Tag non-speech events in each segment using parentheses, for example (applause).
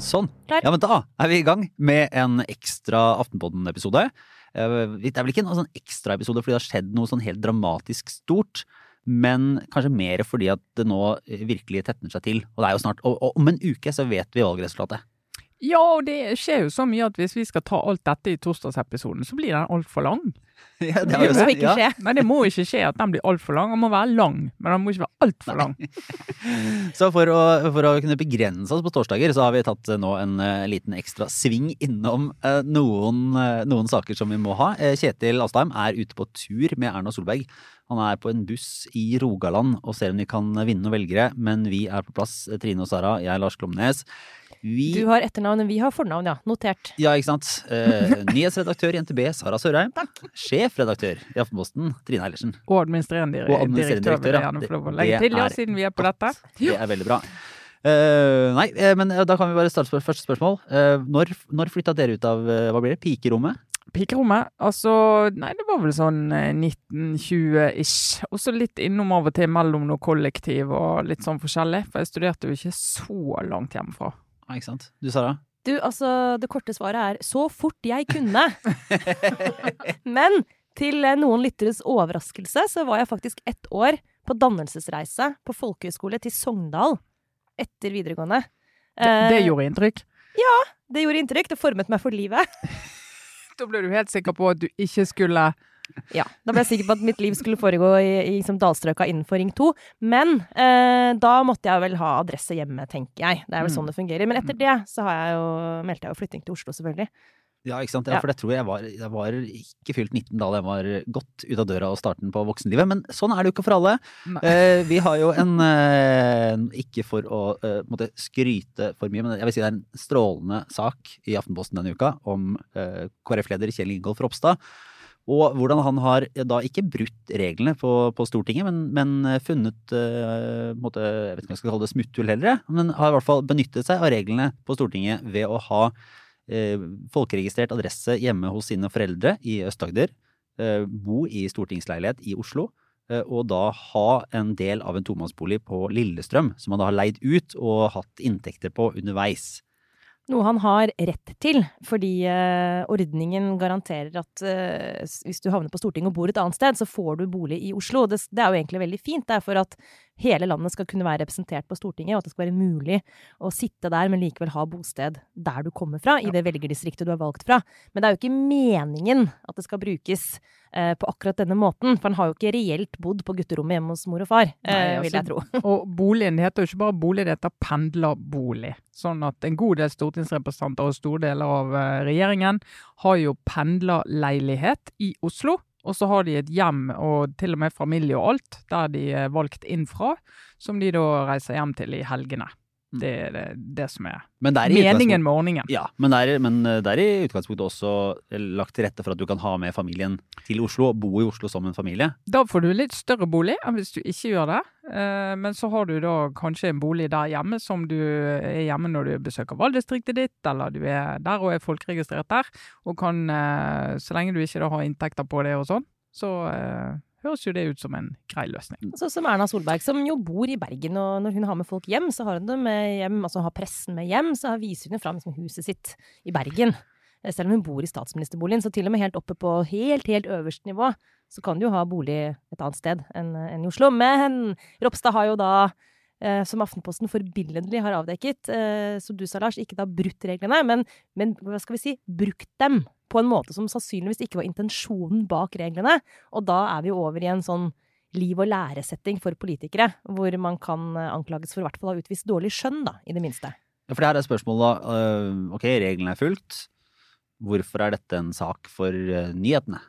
Sånn. Klar. Ja, men da er vi i gang med en ekstra Aftenpodden-episode. Eh, Det er vel ikke en sånn ekstraepisode fordi det har skjedd noe sånn helt dramatisk stort. Men kanskje mer fordi at det nå virkelig tetner seg til. Og det er jo snart, og, og om en uke så vet vi valgresultatet. Ja, og det skjer jo så mye at hvis vi skal ta alt dette i torsdagsepisoden, så blir den altfor lang. (laughs) Ja, Det det, må ikke ja. skje. Nei, det må ikke skje at den blir altfor lang. Den må være lang, men den må ikke være altfor lang. (laughs) Så for å, for å kunne begrense oss på torsdager, så har vi tatt eh, nå en uh, liten ekstra sving innom uh, noen, uh, noen saker som vi må ha. Kjetil Astheim er ute på tur med Erna Solberg. Han er på en buss i Rogaland og ser om de kan vinne noen velgere, men vi er på plass. Trine og Sara, jeg er Lars Klomnes. Vi Du har etternavn, vi har fornavn, ja. Notert. Ja, ikke sant. Eh, nyhetsredaktør i NTB, Sara Sørheim. Sjefredaktør i Aftenposten, Trine Eilertsen. Og administrerende Og administrerende direktør, direktør, ja. gjerne få lov å Det- legge det til, ja, er siden vi er på dette. Det er veldig bra. Uh, (laughs) nei, eh, men eh, da kan vi bare starte på første spørsmål. Uh, når, når flytta dere ut av hva blir det, pikerommet? Pikerommet, altså Nei, det var vel sånn eh, 1920-ish. Og så litt innom av og til mellom noe kollektiv og litt sånn forskjellig. For jeg studerte jo ikke så langt hjemmefra. Ja, ikke sant. Du, Sara? Du, altså, det korte svaret er så fort jeg kunne. (laughs) Men til eh, noen lytteres overraskelse så var jeg faktisk ett år på dannelsesreise på folkehøyskole til Sogndal etter videregående. Det, det Eh, gjorde inntrykk. Ja, det gjorde inntrykk. Det formet meg for livet. (laughs) Da ble du helt sikker på at du ikke skulle Ja, Da ble jeg sikker på at mitt liv skulle foregå i, i liksom dalstrøka innenfor Ring 2. Men eh, da måtte jeg vel ha adresse hjemme, tenker jeg. Det er vel Mm. sånn det fungerer. Men etter det så har jeg jo, meldte jeg jo flytting til Oslo, selvfølgelig. Ja, ikke sant. Ja, for det tror jeg var Jeg var ikke fylt 19 da jeg var godt ut av døra og starten på voksenlivet. Men sånn er det jo ikke for alle. Eh, vi har jo en eh, Ikke for å eh, måtte skryte for mye, men jeg vil si det er en strålende sak i Aftenposten denne uka om eh, KrF-leder Kjell Ingolf Ropstad. Og hvordan han har eh, da ikke brutt reglene på, på Stortinget, men, men eh, funnet eh, måte, Jeg vet ikke om jeg skal kalle det smutthull heller, men har i hvert fall benyttet seg av reglene på Stortinget ved å ha folkeregistrert adresse hjemme hos sine foreldre i Øst-Agder, eh, bo i stortingsleilighet i Oslo, eh, og da ha en del av en tomannsbolig på Lillestrøm, som han da har leid ut og hatt inntekter på underveis. Noe han har rett til, fordi eh, ordningen garanterer at eh, hvis du havner på Stortinget og bor et annet sted, så får du bolig i Oslo. Det, er jo egentlig veldig fint. Det er for at hele landet skal kunne være representert på Stortinget, og at det skal være mulig å sitte der, men likevel ha bosted der du kommer fra, i det velgerdistriktet du er valgt fra. Men det er jo ikke meningen at det skal brukes eh, på akkurat denne måten, for han har jo ikke reelt bodd på gutterommet hjemme hos mor og far, eh, Nei, vil jeg altså, tro. (laughs) Og boligen heter jo ikke bare bolig, det heter pendlerbolig. Sånn at en god del stortingsrepresentanter og store deler av eh, regjeringen har jo pendlerleilighet i Oslo. Og så har de et hjem og til og med familie og alt, der de er valgt inn fra, som de da reiser hjem til i helgene. Mm. Det er det, det som er Men det er meningen med ordningen. Ja, men det, er, men det er i utgangspunktet også lagt til rette for at du kan ha med familien til Oslo og bo i Oslo som en familie. Da får du litt større bolig enn hvis du ikke gjør det. Eh, Men så har du da kanskje en bolig der hjemme som du er hjemme når du besøker valgdistriktet ditt, eller du er der og er folkeregistrert der. Og kan, eh, så lenge du ikke da har inntekter på det og sånn, så eh, høres jo det ut som en grei løsning. Sånn som Erna Solberg, som jo bor i Bergen, og når hun har med folk hjem, så har hun dem hjem, altså har pressen med hjem, så viser hun jo fram liksom huset sitt i Bergen. Eh, Selv om hun bor i statsministerboligen, så til og med helt oppe på helt, helt øverste nivå, så kan du jo ha bolig et annet sted enn enn i Oslo. Men Ropstad har jo da, eh, som Aftenposten forbilledlig har avdekket, eh, som du sa, Lars, ikke da brutt reglene, men, men hva skal vi si, brukt dem på en måte som sannsynligvis ikke var intensjonen bak reglene. Og da er vi jo over i en sånn liv- og læresetting for politikere, hvor man kan eh, anklages for i hvert fall å ha utvist dårlig skjønn, da, i det minste. Ja, for det her er spørsmålet da. øh, Ok, reglene er fulgt. Hvorfor er dette en sak for øh, nyhetene?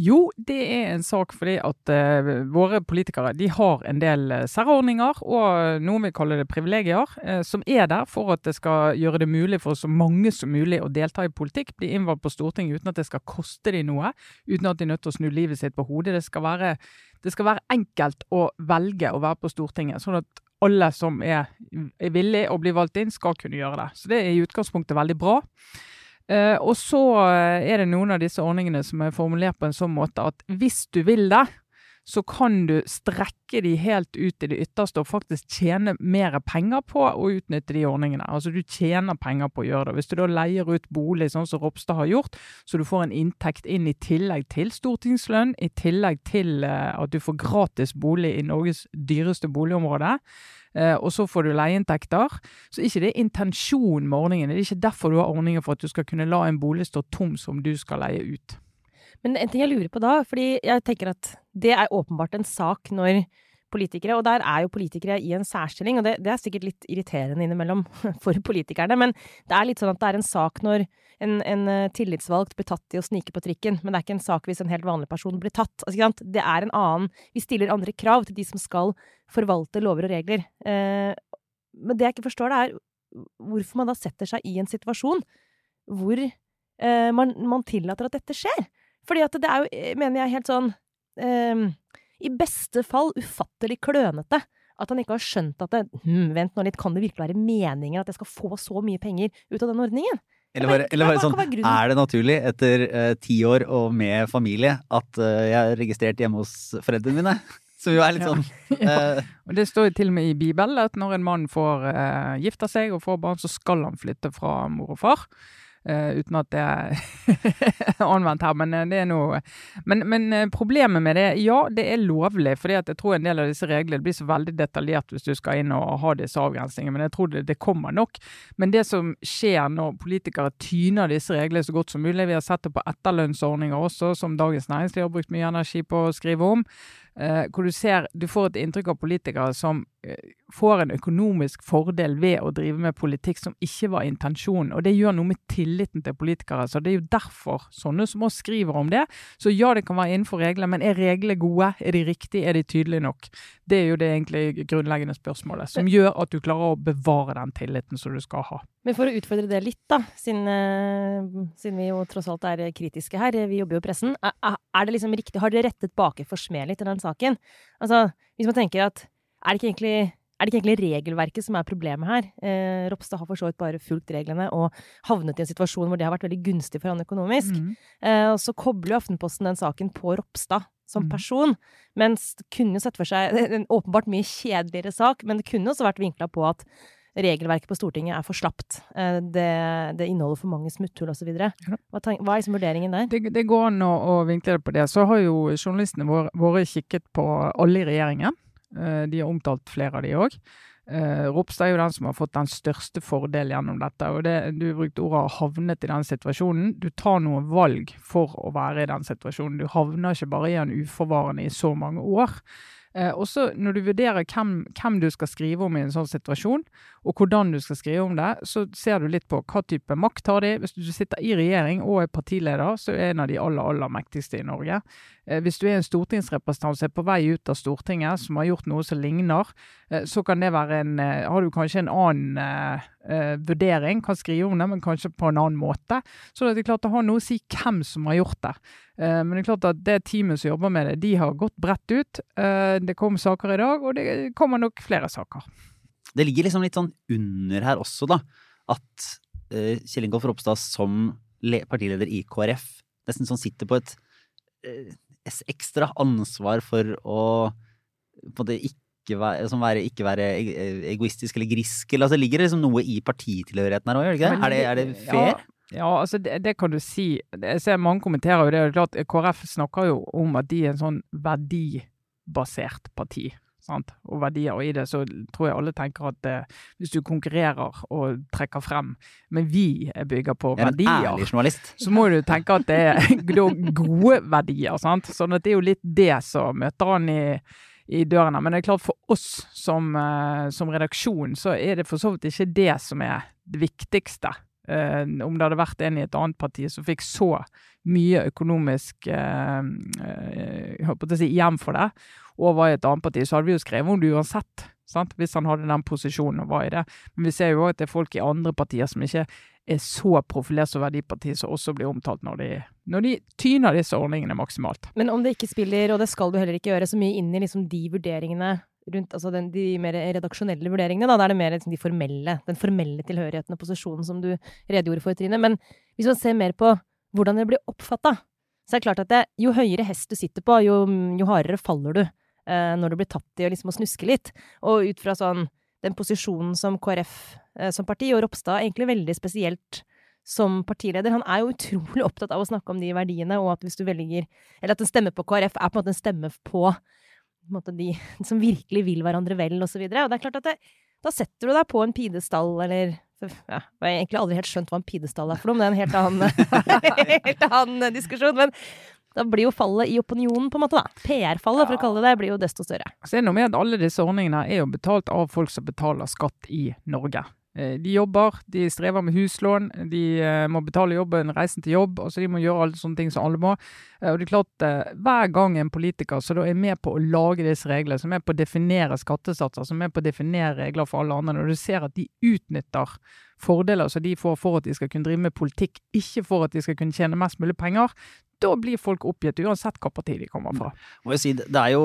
Jo, det er en sak fordi at uh, våre politikere de har en del eh, særordninger og noen vil kalle det privilegier, uh, som er der for at det skal gjøre det mulig for så mange som mulig å delta i politikk, bli innvalgt på Stortinget uten at det skal koste dem noe, uten at de er nødt til å snu livet sitt på hodet. Det skal være, det skal være enkelt å velge å være på Stortinget, sånn at alle som er, er villige å bli valgt inn, skal kunne gjøre det. Så det er i utgangspunktet veldig bra. Eh, og så eh, er det noen av disse ordningene som er formulert på en sånn måte at hvis du vil det, så kan du strekke de helt ut i det ytterste og faktisk tjene mer penger på å utnytte de ordningene. Altså du tjener penger på å gjøre det. Hvis du da leier ut bolig sånn som Ropstad har gjort, så du får en inntekt inn i tillegg til stortingslønn, i tillegg til uh, at du får gratis bolig i Norges dyreste boligområde, uh, og så får du leieinntekter, så ikke det er intensjonen med ordningen. Det er ikke derfor du har ordninger for at du skal kunne la en bolig stå tom som du skal leie ut. Men en ting jeg lurer på da, fordi jeg tenker at det er åpenbart en sak når politikere, og der er jo politikere i en særstilling, og det, det, er sikkert litt irriterende innimellom (laughs) for politikerne, men det er litt sånn at det er en sak når en, en eh, tillitsvalgt blir tatt i å snike på trikken, men det er ikke en sak hvis en helt vanlig person blir tatt. Altså, det er en annen Vi stiller andre krav til de som skal forvalte lover og regler. Eh, men det jeg ikke forstår, det er hvorfor man da setter seg i en situasjon hvor eh, man, man tillater at dette skjer. Fordi at det er jo, eh, mener jeg, helt sånn um, I beste fall ufattelig klønete. At han ikke har skjønt at det, hm, vent nå litt, kan det virkelig være meningen at jeg skal få så mye penger ut av den ordningen? Eller bare, eller bare sånn, er det naturlig etter uh, ti år og med familie at uh, jeg er registrert hjemme hos foreldrene mine? (laughs) Som jo er litt sånn (laughs) uh, Og Det står jo til og med i Bibelen at når en mann får uh, gifta seg og får barn, så skal han flytte fra mor og far. Uh, uten at det er (laughs) anvendt her, men eh, det er noe men, men, eh, problemet med det, ja, det er lovlig. fordi jeg tror en del av disse reglene blir så veldig detaljert hvis du skal inn og ha disse avgrensningene. Men jeg tror det, det kommer nok. Men det som skjer når politikere tyner disse reglene så godt som mulig Vi har sett det på etterlønnsordninger også, som Dagens Næringsliv har brukt mye energi på å skrive om. Uh, hvor du ser, du får et inntrykk av politikere som eh, får en økonomisk fordel ved å drive med politikk som ikke var intensjonen. Og det gjør noe med tilliten til politikere. Så det er jo derfor sånne som oss skriver om det. Så ja, det kan være innenfor reglene, men er reglene gode? Er de riktige? Er de tydelige nok? Det er jo det egentlig grunnleggende spørsmålet, som gjør at du klarer å bevare den tilliten som du skal ha. Men for å utfordre det litt, da, siden, uh, siden vi jo tross alt er kritiske her, vi jobber jo i pressen, er, er det liksom riktig, har dere rettet bake for smed litt i den saken? Altså, hvis man tenker at er det ikke egentlig er det ikke egentlig regelverket som er problemet her? Eh, Ropstad har for så vidt bare fulgt reglene og havnet i en situasjon hvor det har vært veldig gunstig for han økonomisk. Mm. Eh, og så kobler jo Aftenposten den saken på Ropstad som mm. person. Mens det kunne jo sett for seg (laughs) en åpenbart mye kjedeligere sak, men det kunne også vært vinkla på at regelverket på Stortinget er for slapt. Eh, det, det inneholder for mange smutthull osv. Hva, hva er liksom vurderingen der? Det, det går an å, å, vinkle det på det. Så har jo journalistene våre, våre kikket på alle i regjeringen. Eh, de har omtalt flere av de òg. Eh, Ropstad er jo den som har fått den største fordelen gjennom dette. og det, Du brukte ordet 'havnet i den situasjonen'. Du tar noen valg for å være i den situasjonen. Du havner ikke bare i en uforvarende i så mange år. Eh, også når du vurderer hvem, hvem, du skal skrive om i en sånn situasjon, og hvordan du skal skrive om det, så ser du litt på hva type makt har de. Hvis du sitter i regjering og er partileder, så er en av de aller, aller mektigste i Norge. Eh, hvis du er en stortingsrepresentant som er på vei ut av Stortinget, som har gjort noe som ligner, eh, så kan det være en eh, Har du kanskje en annen uh, vurdering, kan skrive om det, men kanskje på en annen måte. Så det er klart det har noe å si hvem som har gjort det. Eh, men det er klart at det teamet som jobber med det, de har gått bredt ut. Eh, det kom saker i dag, og det kommer nok flere saker. Det ligger liksom litt sånn under her også, da, at Kjell Ingolf Ropstad som partileder i KrF nesten sånn sitter på et ekstra ansvar for å på det ikke være, som være, ikke være egoistisk eller grisk. Eller, altså, ligger det liksom noe i partitilhørigheten her òg, gjør det ikke det? Er det, er det fair? Ja. Ja, altså det, det, kan du si. Jeg ser mange kommenterer jo det. er klart KrF snakker jo om at de er en sånn verdibasert parti sant? og verdier. Og i det så tror jeg alle tenker at eh, hvis du konkurrerer og trekker frem Men vi er bygger på verdier. Så må du tenke at det er (laughs) gode verdier. sant? Sånn at det er jo litt det som møter han i i dørene. Men det er klart for oss som, uh, som redaksjon, så er det for så vidt ikke det som er det viktigste. Uh, om det hadde vært en i et annet parti som fikk så mye økonomisk uh, uh, si, igjen for det, og var i et annet parti, så hadde vi jo skrevet om det uansett. Sant? Hvis han hadde den posisjonen og var i det. Men vi ser jo òg at det er folk i andre partier som ikke er så profilert som verdiparti, som også blir omtalt når de, når de, tyner disse ordningene maksimalt. Men om det ikke spiller, og det skal du heller ikke gjøre, så mye inn i liksom de vurderingene rundt altså den, de mer redaksjonelle vurderingene, da, da er det mer liksom de formelle, den formelle tilhørigheten og posisjonen som du redegjorde for, Trine. Men hvis man ser mer på hvordan det blir oppfatta, Så er det klart at det, jo høyere hest du sitter på, jo, jo hardere faller du eh, når du blir tatt i å liksom snuske litt. Og ut fra sånn den posisjonen som KrF som parti, og Ropstad egentlig veldig spesielt som partileder. Han er jo utrolig (laughs) opptatt av å snakke om de verdiene, og at hvis du velger Eller at en stemme på KrF er på en måte en stemme på, på en måte de (laughs) som virkelig vil hverandre vel, og så videre. Og det er klart at det, da setter du deg på en pidestall, eller ja, Jeg har egentlig aldri helt skjønt hva en pidestall er for noe, men det er en helt annen, (laughs) helt annen diskusjon. Men da blir jo fallet i opinionen, på en måte, da. PR-fallet, for å kalle det det, blir jo desto større. Så er det noe med at alle disse ordningene er jo betalt av folk som betaler skatt i Norge. Eh, de jobber, de strever med huslån, de eh, må betale jobben, reisen til jobb. altså De må gjøre alle sånne ting som alle må. Eh, og det er klart, Hver gang en politiker som er med på å lage disse reglene, som er med på å definere skattesatser, som er med på å definere regler for alle andre, når du ser at de utnytter fordeler som de får for at de skal kunne drive med politikk, ikke for at de skal kunne tjene mest mulig penger, da blir folk oppgitt uansett hva parti de kommer fra. Må jeg si, det er jo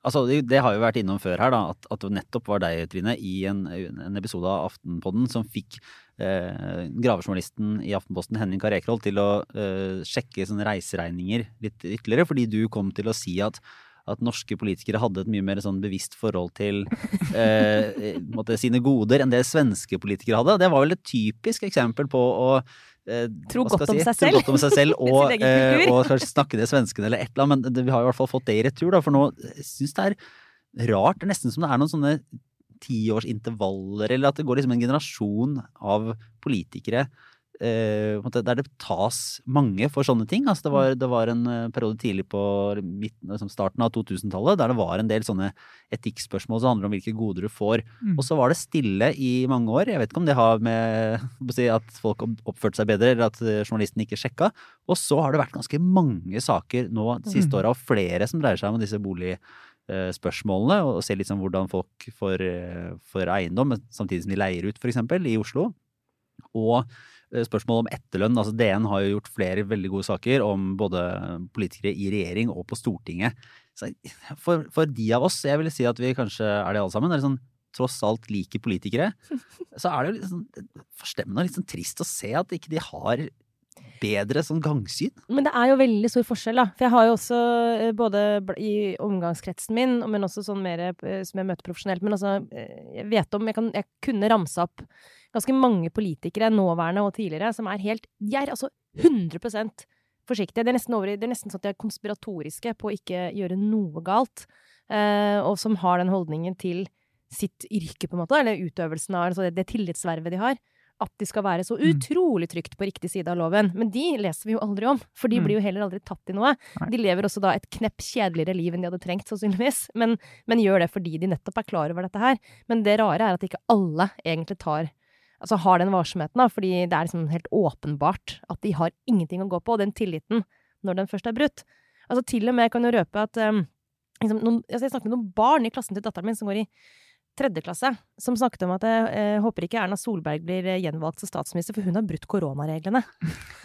Altså, det, det, har jo vært innom før her, da, at, at det nettopp var deg, Trine, i en, en episode av Aftenpodden som fikk eh, gravejournalisten i Aftenposten Henning Karekroll, til å eh, sjekke sånne reiseregninger litt ytterligere, fordi du kom til å si at at norske politikere hadde et mye mer sånn bevisst forhold til eh, (laughs) måtte, sine goder enn det svenske politikere hadde. Det var vel et typisk eksempel på å eh, tro godt om, si? tro godt om seg selv. (laughs) og, eh, og kanskje snakke det svenskene eller et eller annet. Men det, vi har i hvert fall fått det i retur, da. For nå syns det er rart. Det er nesten som det er noen sånne tiårsintervaller, eller at det går liksom en generasjon av politikere eh, der det tas mange for sånne ting. Altså det, var, det var en eh, periode tidlig på midten, liksom starten av 2000-tallet der det var en del sånne etikkspørsmål som handler om hvilke goder du får. Mm. Og så var det stille i mange år. Jeg vet ikke om det har med si, at folk oppførte seg bedre, eller at eh, journalisten ikke sjekka. Og så har det vært ganske mange saker nå de siste mm. åra, og flere som dreier seg om disse boligspørsmålene, og ser liksom hvordan folk får, eh, får eiendom samtidig som de leier ut, f.eks. i Oslo. Og Eh, spørsmål om etterlønn. Altså DN har jo gjort flere veldig gode saker om både politikere i regjering og på Stortinget. For, for, de av oss, jeg vil si at vi kanskje er det alle sammen, er det sånn, tross alt liker politikere, (laughs) så er det jo litt sånn forstemmende og litt sånn trist å se at ikke de har bedre sånn gangsyn. Men det er jo veldig stor forskjell, da. For jeg har jo også, eh, både i omgangskretsen min, men også sånn mer eh, som jeg møter profesjonelt, men altså Jeg vet om Jeg, kan, jeg kunne ramse opp ganske mange politikere, nåværende og tidligere, som er helt De er altså 100% forsiktige. Det er nesten, over, det er nesten sånn at de er konspiratoriske på å ikke gjøre noe galt. Eh, og som har den holdningen til sitt yrke, på en måte, eller utøvelsen av altså det, det tillitsvervet de har. At de skal være så mm. utrolig trygt på riktig side av loven. Men de leser vi jo aldri om, for de mm. blir jo heller aldri tatt i noe. De lever også da et knepp kjedeligere liv enn de hadde trengt, sannsynligvis. Men, men gjør det fordi de nettopp er klar over dette her. Men det rare er at ikke alle egentlig tar altså har den varsomheten, da, fordi det er liksom helt åpenbart at de har ingenting å gå på, og den tilliten, når den først er brutt. Altså til og med kan jo røpe at um, liksom, noen, altså Jeg snakket med noen barn i klassen til datteren min som går i tredje klasse, som snakket om at jeg eh, håper ikke Erna Solberg blir eh, gjenvalgt som statsminister, for hun har brutt koronareglene.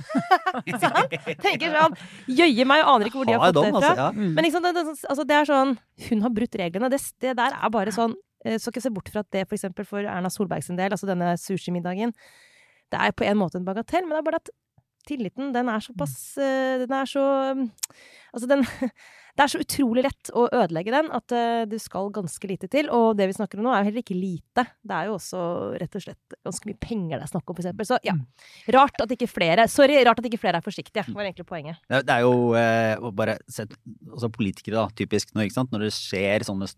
(laughs) sånn? Tenker sånn Jøye meg, og aner ikke hvor de har fått det fra. Altså, ja. mm. Men liksom, det, det, altså, det, er sånn Hun har brutt reglene. Det, det der er bare sånn Eh, så ikke se bort fra at det for eksempel for Erna Solberg sin del, altså denne sushimiddagen, det er på en måte en bagatell, men det er bare at tilliten, den er såpass eh, Den er så Altså, den (laughs) Det er så utrolig lett å ødelegge den at uh, du skal ganske lite til. Og det vi snakker om nå, er jo heller ikke lite. Det er jo også rett og slett ganske mye penger det er snakk om, f.eks. Så ja, mm. rart at ikke flere Sorry, rart at ikke flere er forsiktige, var egentlig poenget. Det er jo uh, bare sett altså politikere, da, typisk nå, ikke sant. Når det skjer sånne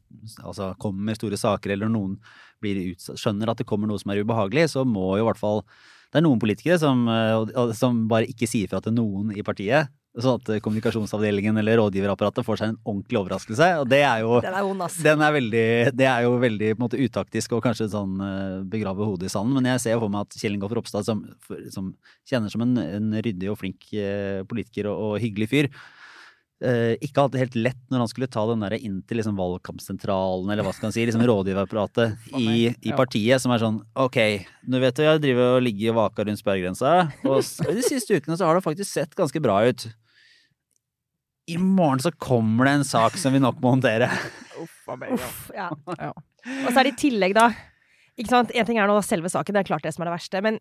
Altså kommer store saker, eller noen blir utsatt, skjønner at det kommer noe som er ubehagelig, så må jo i hvert fall det er noen politikere som, eh, som bare ikke sier fra til noen i partiet. Sånn at kommunikasjonsavdelingen eller rådgiverapparatet får seg en ordentlig overraskelse. Og det er jo, den er ond, ass. Den er veldig, det er jo veldig på en måte, utaktisk og kanskje sånn eh, begrave hodet i sanden. Men jeg ser jo for meg at Kjell Ingolf Ropstad, som, som kjenner som en, en, ryddig og flink eh, politiker og, og hyggelig fyr, eh, ikke hadde det helt lett når han skulle ta den der inn til liksom valgkampsentralen, eller hva skal han si, liksom rådgiverapparatet (laughs) i, i, partiet, som er sånn ok, nå vet du jeg driver og ligger og vaker rundt sperregrensa, og (laughs) de siste ukene så har det faktisk sett ganske bra ut i morgen så kommer det en sak som vi nok må håndtere. Uff, Uff ja. ja. Og så er det i tillegg, da ikke sant? En ting er nå selve saken, det er klart det som er det verste. Men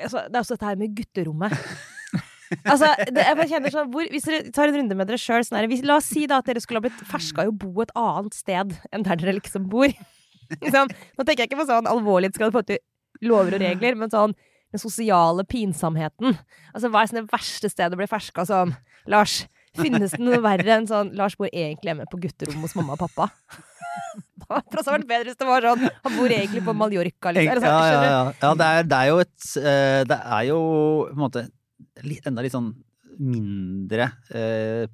altså, det er også dette her med gutterommet. (laughs) Altså, det, jeg bare kjenner sånn hvor, Hvis dere tar en runde med dere sjøl sånn La oss si da at dere skulle ha blitt ferska i å bo et annet sted enn der dere liksom bor. (laughs) Sånn, Nå tenker jeg ikke på sånn alvorlig skal du få til lover og regler, men sånn den sosiale pinsomheten. Altså, hva er sånn det verste stedet å bli ferska sånn? Lars, finnes det noe verre enn sånn Lars bor egentlig hjemme på gutterommet hos mamma og pappa? Det hadde tross vært bedre hvis det var sånn Han bor egentlig på Mallorca, liksom. Eller sånn, ja, du? ja. ja det, er, det er jo et eh, Det er jo på en måte enda litt sånn mindre eh,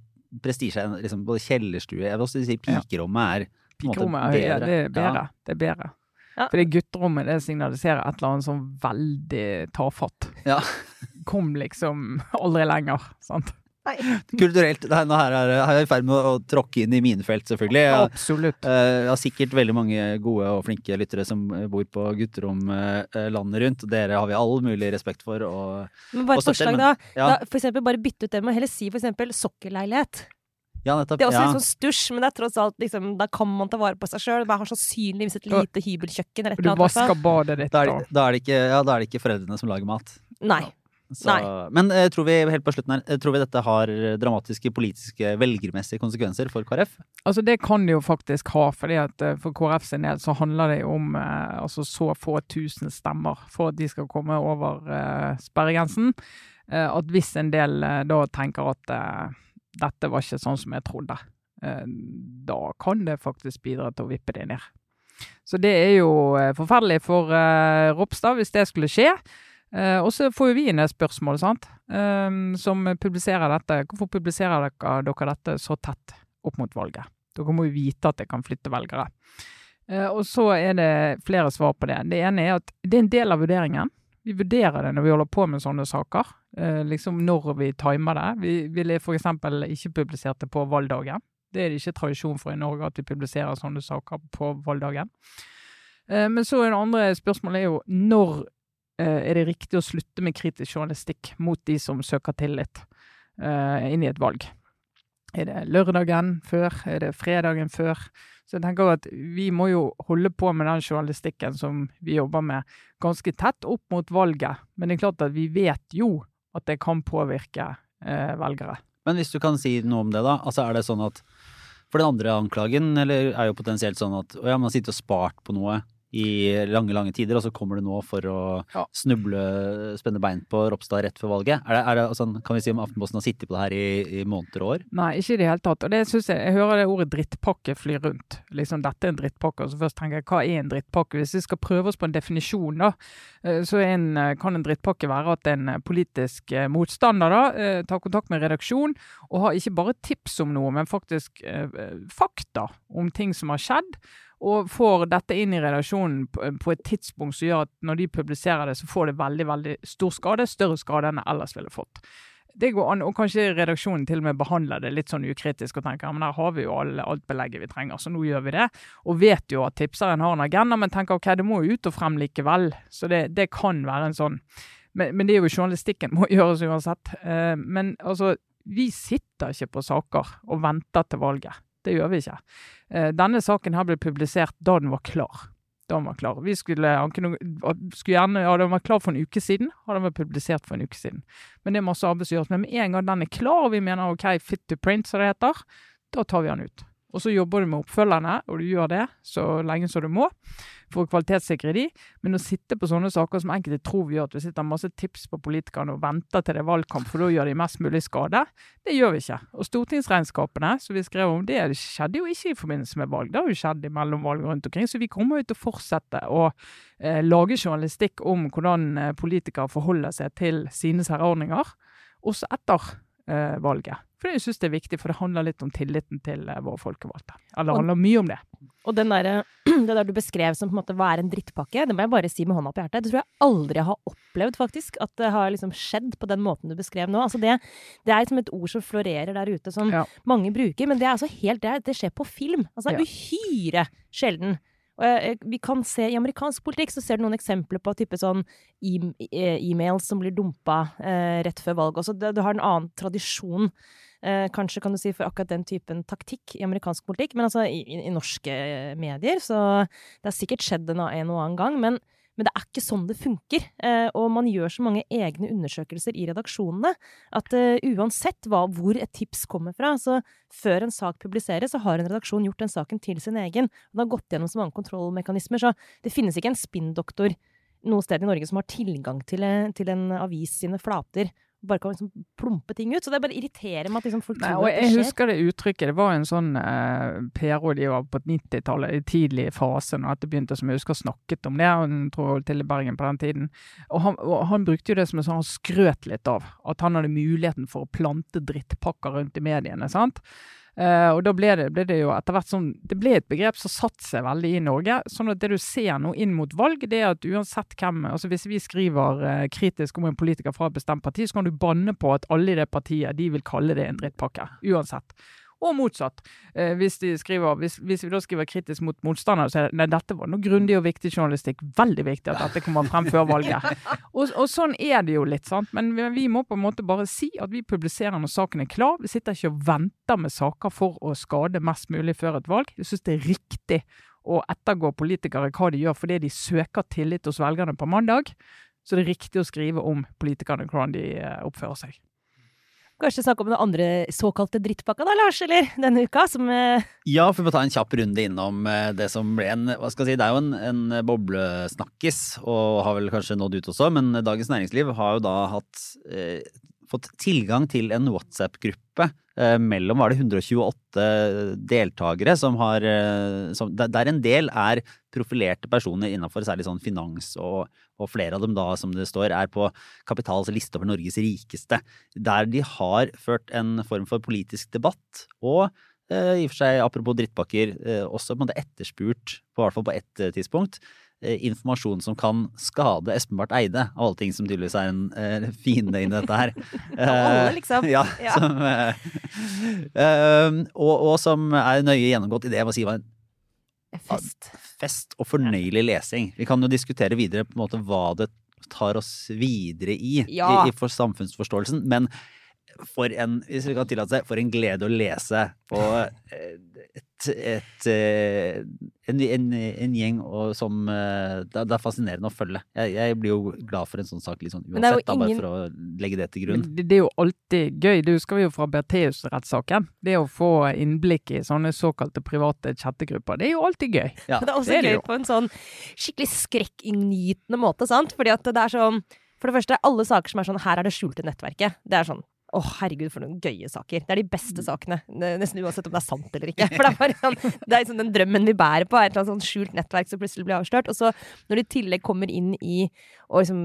prestisje enn liksom, både kjellerstue Jeg vil også si pikerommet er på en måte Pikerommet ja, det er bedre. Ja. Det er bedre. Ja. Fordi gutterommet det signaliserer et eller annet sånn veldig tafatt. Ja. Kom liksom aldri lenger. sant? Kulturelt. Det er, nå her er jeg i ferd med å, tråkke inn i minefelt, selvfølgelig. Jeg, Absolutt. eh, jeg har sikkert veldig mange gode og flinke lyttere som bor på gutterom eh, landet rundt. Dere har vi all mulig respekt for. Og, Men bare et forslag, men- da. ja. da. For eksempel bare bytte ut det med å heller si for eksempel sokkelleilighet. ja, nettopp. Det er også ja. litt sånn stusj, men det er tross alt liksom, da kan man ta vare på seg sjøl. Man har sannsynligvis et lite hybelkjøkken Rett, Du vasker badet ditt. da, er det, da, er det ikke, ja, da er det ikke foreldrene som lager mat. Nei. Så. Men uh, tror vi helt på slutten her, eh, tror vi dette har dramatiske politiske, velgermessige konsekvenser for KrF? Altså Det kan det jo faktisk ha, fordi at eh, for KrF sin del så handler det jo om uh, altså så få tusen stemmer for at de skal komme over uh, sperregrensen. Eh, at hvis en del eh, da tenker at eh, dette var ikke sånn som jeg trodde, eh, da kan det faktisk bidra til å vippe det ned. Så det er jo eh, forferdelig for eh, Ropstad hvis det skulle skje. Eh, og så får jo vi inn et spørsmål, sant, Uh, som publiserer dette. Hvorfor publiserer dere, dere dette så tett opp mot valget? Dere må jo vite at det kan flytte velgere. Uh, og så er det flere svar på det. Det ene er at det er en del av vurderingen. Vi vurderer det når vi holder på med sånne saker. Eh, liksom når vi timer det. Vi ville f.eks. ikke publisert det på valgdagen. Det er det ikke tradisjon for i Norge at vi publiserer sånne saker på valgdagen. Men så er det andre spørsmålet er jo når er det riktig å slutte med kritisk journalistikk mot de som søker tillit eh, inn i et valg? Er det lørdagen før? Er det fredagen før? Så jeg tenker at vi må jo holde på med den journalistikken som vi jobber med, ganske tett opp mot valget. Men det er klart at vi vet jo at det kan påvirke eh, velgere. Men hvis du kan si noe om det, da. Altså er det sånn at For den andre anklagen eller er jo potensielt sånn at å ja, man har sittet og spart på noe i lange, lange tider, og så kommer du nå for å Ja. snuble, spenne bein på Ropstad rett før valget. Er det, er det sånn, kan vi si om Aftenposten har sittet på det her i, i måneder og år? Nei, ikke i det hele tatt. Og det synes jeg, jeg hører det ordet drittpakke fly rundt. Liksom, dette er en drittpakke. Og så først tenker jeg, hva er en drittpakke? Hvis vi skal prøve oss på en definisjon, da, eh, så en, eh, kan en drittpakke være at en eh, politisk motstander da, tar kontakt med redaksjon og har ikke bare tips om noe, men faktisk fakta om ting som har skjedd. Og får dette inn i redaksjonen på, et tidspunkt som gjør at når de publiserer det, så får det veldig veldig stor skade. Større skade enn det ellers ville fått. Det går an, og kanskje redaksjonen til og med behandler det litt sånn ukritisk og tenker ja, men her har vi jo alle, alt belegget vi trenger, så nå gjør vi det. Og vet jo at tipseren har en agenda, men tenker ok, det må jo ut og frem likevel. Så det, det kan være en sånn men, men det er jo journalistikken må (laughs) gjøres uansett. Eh, men altså, vi sitter ikke på saker og venter til valget. Det gjør vi ikke. Eh, denne saken her ble publisert da den var klar. Da den var klar. Vi skulle, skulle gjerne, ja, den var klar for en uke siden, og den var publisert for en uke siden. Men det er masse arbeid som gjøres. Men med en gang den er klar, og vi mener ok, fit to print, som det heter, da tar vi den ut. Og så jobber du med oppfølgerne, og du gjør det så lenge som du må for å kvalitetssikre de. Men å sitte på sånne saker som enkelte tror vi gjør, at vi sitter masse tips på politikerne og venter til det er valgkamp, for da gjør de mest mulig skade, det gjør vi ikke. Og stortingsregnskapene som vi skrev om, det skjedde jo ikke i forbindelse med valg. Det har jo skjedd i mellomvalg rundt omkring. Så vi kommer jo til å fortsette å eh, lage journalistikk om hvordan eh, politikere forholder seg til sine særordninger, også etter eh, valget. For jeg synes det er viktig, for det handler litt om tilliten til eh, våre folkevalgte. Eller det handler mye om det. Og den der, (clears throat) det der du beskrev som på en måte hva er en drittpakke, det må jeg bare si med hånda på hjertet. Det tror jeg aldri jeg har opplevd, faktisk. At det har liksom skjedd på den måten du beskrev nå. Altså det, det er liksom et ord som florerer der ute, som Ja. mange bruker. Men det er altså helt det, det skjer på film. Altså det er uhyre sjelden. Og vi kan se I amerikansk politikk så ser du noen eksempler på type sånn e- eh, e-mails som blir dumpa eh, rett før valget Også du har en annen tradisjon, kanskje kan du si, for akkurat den typen taktikk i amerikansk politikk. Men altså i, i, i norske medier, så det har sikkert skjedd en, og annen gang. Men Men det er ikke sånn det funker. Eh, og man gjør så mange egne undersøkelser i redaksjonene at uansett hva, hvor et tips kommer fra, så før en sak publiseres, så har en redaksjon gjort den saken til sin egen. Den har gått gjennom så mange kontrollmekanismer, så det finnes ikke en spinndoktor noe sted i Norge som har tilgang til, eh, til en avis sine flater bare kan liksom plumpe ting ut. Så det bare irriterer meg at liksom folk Nei, tror og at det jeg husker det uttrykket. Det var en sånn eh, PR-rådgiver på 90-tallet, i tidlig fase, når dette begynte, som jeg husker snakket om det. og Jeg tror til i Bergen på den tiden. Og han, og han brukte jo det som en sånn, han skrøt litt av. At han hadde muligheten for å plante drittpakker rundt i mediene. sant? Eh, og da ble det, ble det jo etter hvert sånn Det ble et begrep som satte seg veldig i Norge. sånn at det du ser nå inn mot valg, det er at uansett hvem altså Hvis vi skriver uh, kritisk om en politiker fra et bestemt parti, så kan du banne på at alle i det partiet de vil kalle det en drittpakke. Uansett. Og motsatt. Eh, hvis, skriver, hvis, hvis vi da skriver kritisk mot motstandere, så er det nei, dette var noe grundig og viktig journalistikk. Veldig viktig at dette kommer frem før (laughs) valget. Og, og sånn er det jo litt, sant. Men vi, vi må på en måte bare si at vi publiserer når saken er klar. Vi sitter ikke og venter med saker for å skade mest mulig før et valg. Jeg syns det er riktig å ettergå politikere hva de gjør fordi de søker tillit hos velgerne på mandag. Så det er riktig å skrive om politikerne hvordan de eh, oppfører seg. Kanskje snakke om den andre såkalte drittpakka da, Lars, eller? Denne uka, som eh, Ja, for vi må ta en kjapp runde innom eh, det som ble en hva skal jeg si, Det er jo en, en boblesnakkis, og har vel kanskje nådd ut også, men Dagens Næringsliv har jo da hatt eh, fått tilgang til en WhatsApp-gruppe eh, mellom var det 128 deltakere som har eh, som, der, en del er profilerte personer innenfor særlig sånn finans, og, og flere av dem da, som det står, er på Kapitals liste over Norges rikeste. Der de har ført en form for politisk debatt, og eh, i og for seg, apropos drittpakker, eh, også på en måte etterspurt, på hvert fall på ett tidspunkt, informasjon som kan skade Espen Barth Eide, av alle ting som tydeligvis er en uh, fiende inni dette her. (laughs) Alle, liksom. (laughs) Ja, Ja. Som, eh, (laughs) eh, og, og som er nøye gjennomgått i det jeg må si var en fest. fest og fornøyelig lesing. Vi kan jo diskutere videre på en måte hva det tar oss videre i, Ja. i, i for samfunnsforståelsen, men for en, hvis vi kan tillate seg, for en glede å lese Og eh, et, et, eh, en, en, en gjeng og som eh, det, er- det er fascinerende å følge. Jeg, jeg blir jo glad for en sånn sak liksom, uansett, da, bare for å legge det til grunn. det, det er jo alltid gøy. Det husker vi jo fra Bertheus-rettssaken. Det å få innblikk i sånne såkalte private chattegrupper, det er jo alltid gøy. Ja. Det er også det er gøy på en sånn skikkelig skrekkinngytende måte, sant? Fordi at det er sånn For det første, alle saker som er sånn Her er det skjulte nettverket. Det er sånn å, herregud, for noen gøye saker. Det er de beste sakene. Nesten uansett om det er sant eller ikke. (laughs) For det er bare sånn, det er liksom den drømmen vi bærer på, er et sånn skjult nettverk som plutselig blir avslørt. Og så når de i tillegg kommer inn i og liksom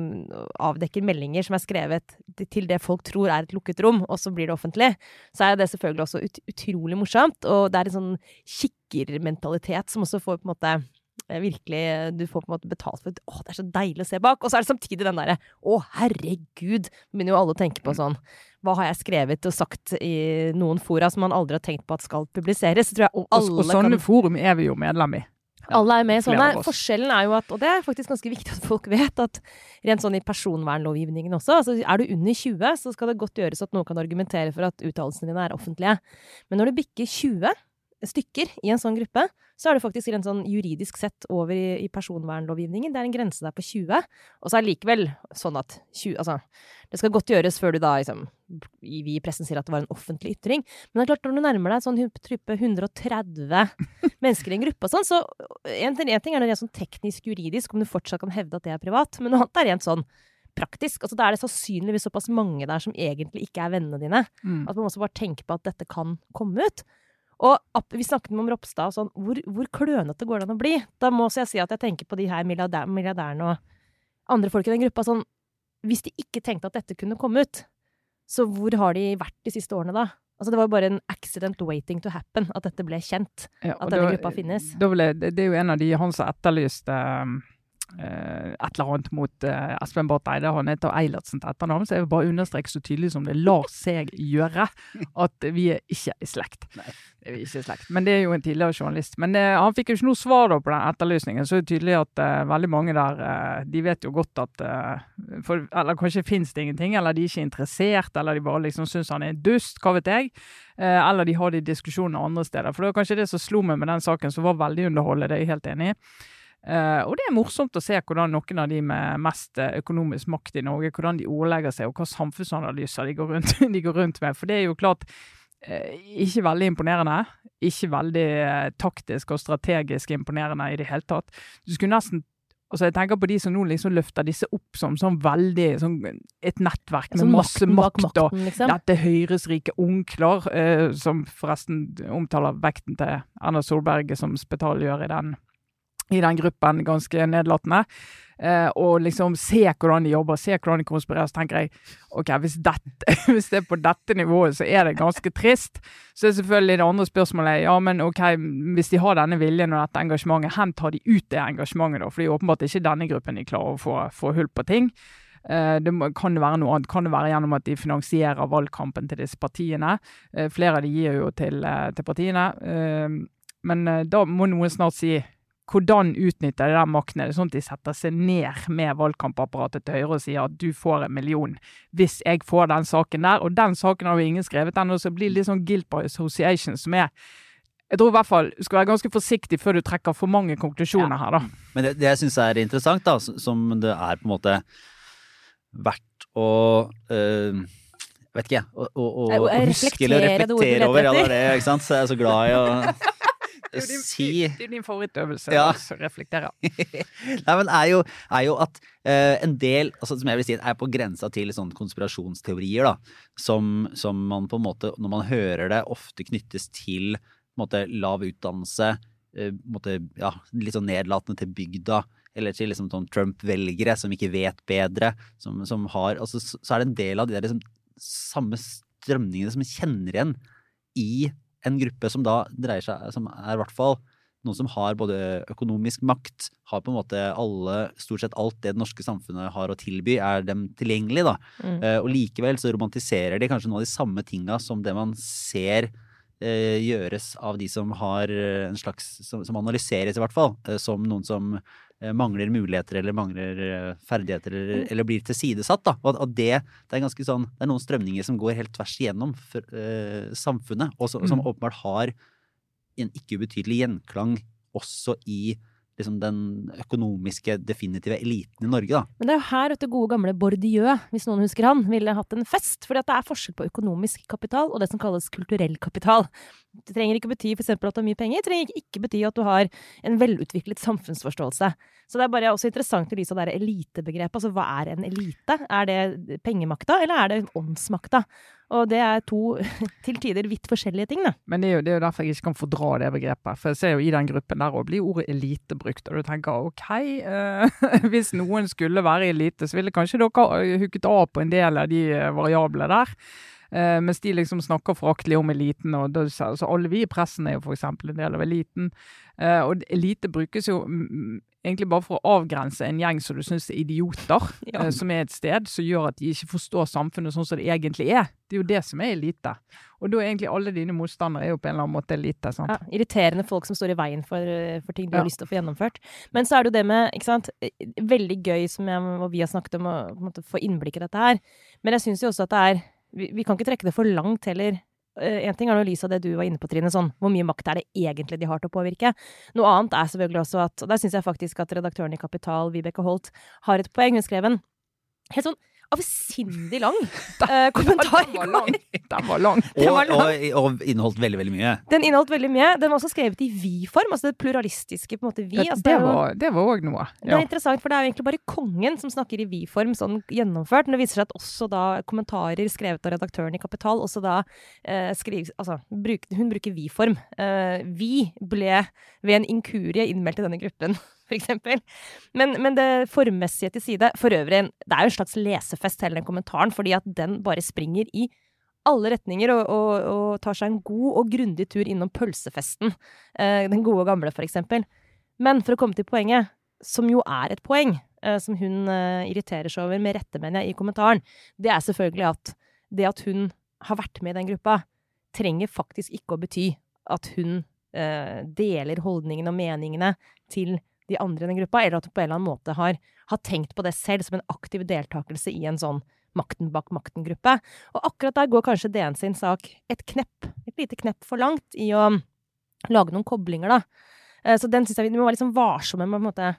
avdekker meldinger som er skrevet til det folk tror er et lukket rom, og så blir det offentlig, så er det selvfølgelig også ut, utrolig morsomt. Og det er en sånn kikkermentalitet som også får på en måte eh, virkelig Du får på en måte betalt for Å, det er så deilig å se bak. Og så er det samtidig den derre Å, herregud! Begynner jo alle å tenke på sånn Hva har jeg skrevet og sagt i noen fora som man aldri har tenkt på at skal publiseres? Så tror jeg Og, alle og sånne kan forum er vi jo medlem i. alle er med i sånne. Forskjellen er jo at, og det er faktisk ganske viktig at folk vet, at rent sånn i personvernlovgivningen også, altså er du under 20, så skal det godt gjøres at noen kan argumentere for at uttalelsene dine er offentlige. Men når du bikker 20 stykker i en sånn gruppe, så er det faktisk rent sånn juridisk sett over i, i personvernlovgivningen. Det er en grense der på 20. Og så er det likevel sånn at 20, altså, det skal godt gjøres før du da liksom Vi i pressen sier at det var en offentlig ytring. Men det er klart, når du nærmer deg sånn type 130 (laughs) mennesker i en gruppe og sånn, så en, en ting er det rent sånn teknisk juridisk, om du fortsatt kan hevde at det er privat, men noe annet er rent sånn praktisk. Altså, da er det sannsynligvis såpass mange der som egentlig ikke er vennene dine. Mm. At man også bare tenker på at dette kan komme ut. Og vi snakket om Ropstad og sånn, hvor, hvor klønete går det an å bli? Da må jeg si at jeg tenker på de her milliardær, milliardærene og andre folk i den gruppa. Sånn, hvis de ikke tenkte at dette kunne komme ut, så hvor har de vært de siste årene da? Altså Det var jo bare en accident waiting to happen at dette ble kjent. Ja, At denne da- gruppa finnes. Da ble, det, det er jo en av de han som etterlyste um, et eller annet mot eh, Espen Barth Eide. Han heter Eilertsen til etternavn, så jeg vil bare understreke så tydelig som det lar seg gjøre at vi er ikke i slekt. Nei. Vi er ikke i slekt. Men det er jo en tidligere journalist. Men eh, han fikk jo ikke noe svar da på den etterlysningen, så er det tydelig at eh, veldig mange der eh, de vet jo godt at eh, for, Eller kanskje finnes det ingenting, eller de er ikke interessert, eller de bare liksom syns han er en dust, hva vet jeg. Eh, eller de har de diskusjonene andre steder. For det var kanskje det som slo meg med den saken, som var veldig underholdende, det er jeg helt enig i. Eh, og det er morsomt å se hvordan noen av de med mest eh, økonomisk makt i Norge, hvordan de ordlegger seg, og hva samfunnsanalyser de går rundt, (laughs) de går rundt med. For det er jo klart uh, ikke veldig imponerende. Ikke veldig uh, taktisk og strategisk imponerende i det hele tatt. Du skulle nesten Altså jeg tenker på de som nå liksom løfter disse opp som sånn veldig sånn Et nettverk med masse makten makt og liksom. dette Høyres rike onkler, som forresten omtaler vekten til Erna Solberg som spetalgjør i den, i den gruppen, ganske nedlatende. Eh, og liksom se hvordan de jobber, se hvordan de konspirerer. Så tenker jeg ok, hvis, dette, (laughs) hvis det er på dette nivået, så er det ganske trist. Så er selvfølgelig det andre spørsmålet ja, men ok, hvis de har denne viljen og dette engasjementet, hvor tar de ut det engasjementet da? For det er åpenbart ikke denne gruppen de klarer å få, få hull på ting. Eh, Det kan det være noe annet? Kan det være gjennom at de finansierer valgkampen til disse partiene? Eh, Flere av de gir jo til, eh, til partiene. Men da må noen snart si hvordan utnytter de den makten? Er det sånn at de setter seg ned med valgkampapparatet til Høyre og sier at du får en million hvis jeg får den saken der? Og den saken har jo ingen skrevet ennå, så det blir litt sånn guilt by association som er jeg tror i hvert fall du skal være ganske forsiktig før du trekker for mange konklusjoner her, da. Men det, det jeg syns er interessant, da, som det er på en måte verdt å øh, Vet ikke jeg. Å, å, å, huske eller reflektere over. Ja, det er det, ikke sant. Så jeg er så glad i å (laughs) si det er din favorittøvelse. Ja. å reflektere. (laughs) Nei, men er jo, er jo at uh, en del, altså, som jeg vil si, er på grensa til sånne konspirasjonsteorier, da. Som, som man på en måte, når man hører det, ofte knyttes til måte, lav utdannelse, eh, måte, ja, litt sånn nedlatende til bygda. Eller til liksom sånn Trump-velgere som ikke vet bedre. Som, som har, altså, så, er det en del av de der liksom, samme strømningene som kjenner igjen i en gruppe som da dreier seg Som er i hvert fall noen som har både økonomisk makt, har på en måte alle, stort sett alt det det norske samfunnet har å tilby, er dem tilgjengelig, da. Mm. Eh, og likevel så romantiserer de kanskje noen av de samme tinga som det man ser eh, gjøres av de som har eh, en slags Som, som analyseres, i hvert fall, eh, som noen som mangler muligheter eller mangler eh, ferdigheter eller, eller blir tilsidesatt. Da. Og at det, det er sånn Det er noen strømninger som går helt tvers igjennom for, eh, samfunnet, og som, som Mm. åpenbart har en ikke ubetydelig gjenklang også i liksom den økonomiske, definitive eliten i Norge, da. Men det er jo her at det gode gamle Bordieu, hvis noen husker han, ville hatt en fest. Fordi det er forskjell på økonomisk kapital og det som kalles kulturell kapital. Det trenger ikke bety eksempel at du har mye penger, det trenger ikke bety at du har en velutviklet samfunnsforståelse. Så det er bare også interessant i lys av det elitebegrepet. Altså hva er en elite? Er det pengemakta, eller er det åndsmakta? Og det er to (laughs) til tider vidt forskjellige ting, da. Men det er, jo, det er jo derfor jeg ikke kan fordra det begrepet. For jeg ser jo i den gruppen der òg blir ordet elite brukt, og du tenker OK, uh, (laughs) hvis noen skulle være elite, så ville kanskje dere ha hooket av på en del av de eh, variablene der. Uh, mens de liksom snakker foraktelig om eliten, og det, altså alle vi i pressen er jo f.eks. en del av eliten. Uh, og elite brukes jo mm, egentlig bare for å avgrense en gjeng som du syns er idioter, (laughs) Ja. eh, som er et sted som gjør at de ikke forstår samfunnet sånn som det egentlig er. Det er jo det som er elite. Og da er egentlig alle dine motstandere er jo på en eller annen måte elite. sant? Ja, irriterende folk som står i veien for, eh, for ting du har lyst til å få gjennomført. Men så er det jo det med, ikke sant, eh, veldig gøy som jeg, og vi har snakket om, å på en måte, få innblikk i dette her. Men jeg syns jo også at det er vi, vi kan ikke trekke det for langt heller. Eh, En ting er noe lys av det du var inne på, Trine, sånn hvor mye makt er det egentlig de har til å påvirke. Noe annet er selvfølgelig også at, og der syns jeg faktisk at redaktøren i Kapital, Vibeke Holt, har et poeng. Hun skrev en helt sånn avsindig lang (laughs) eh, kommentar Den var lang. Den var lang. Det var lang. og, og inneholdt veldig, veldig mye. Den inneholdt veldig mye. Den var også skrevet i vi-form, altså det pluralistiske på en måte vi. Det, Altså, det, var- det var òg noe. det er interessant, for det er jo egentlig bare kongen som snakker i vi-form, sånn gjennomført. Men det viser seg at også da kommentarer skrevet av redaktøren i Kapital, også da eh, skrives Altså, bruk, hun bruker vi-form. Eh, vi ble ved en inkurie innmeldt i denne gruppen. Eksempel. Men, men det formmessige til side For øvrig, det er jo en slags lesefest, hele den kommentaren, fordi at den bare springer i alle retninger og, og, og tar seg en god og grundig tur innom pølsefesten. Eh, den gode og gamle, for eksempel. Men for å komme til poenget, som jo er et poeng, eh, som hun eh, irriterer seg over, med rette, mener jeg, i kommentaren, det er selvfølgelig at det at hun har vært med i den gruppa, trenger faktisk ikke å bety at hun eh, deler holdningene og meningene til de andre i den gruppa, eller at du på en eller annen måte har, har tenkt på det selv som en aktiv deltakelse i en sånn makten bak makten-gruppe. Og akkurat der går kanskje DN sin sak et knepp, et lite knepp for langt i å lage noen koblinger, da. Eh, så den synes jeg vi, må være litt liksom varsomme med på en måte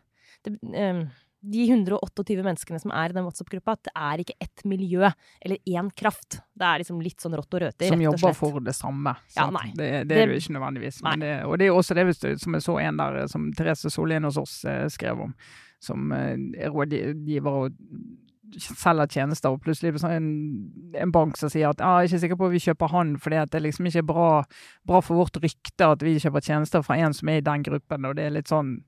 det, eh, de 128 menneskene som er i den WhatsApp-gruppa, det er ikke ett miljø eller én kraft. Det er liksom litt sånn rått og røter, Som rett og jobber for det samme. Ja, nei. Det, det er det jo ikke nødvendigvis. Men det, og det er også det som jeg så en der eh, som Therese Sollien hos oss eh, skrev om, som eh, er rådgiver og selger tjenester, og plutselig er sånn en, en bank som sier at ah, jeg er ikke sikker på at vi kjøper han, for det er liksom ikke bra, bra for vårt rykte at vi kjøper tjenester fra en som er i den gruppen. og det er litt sånn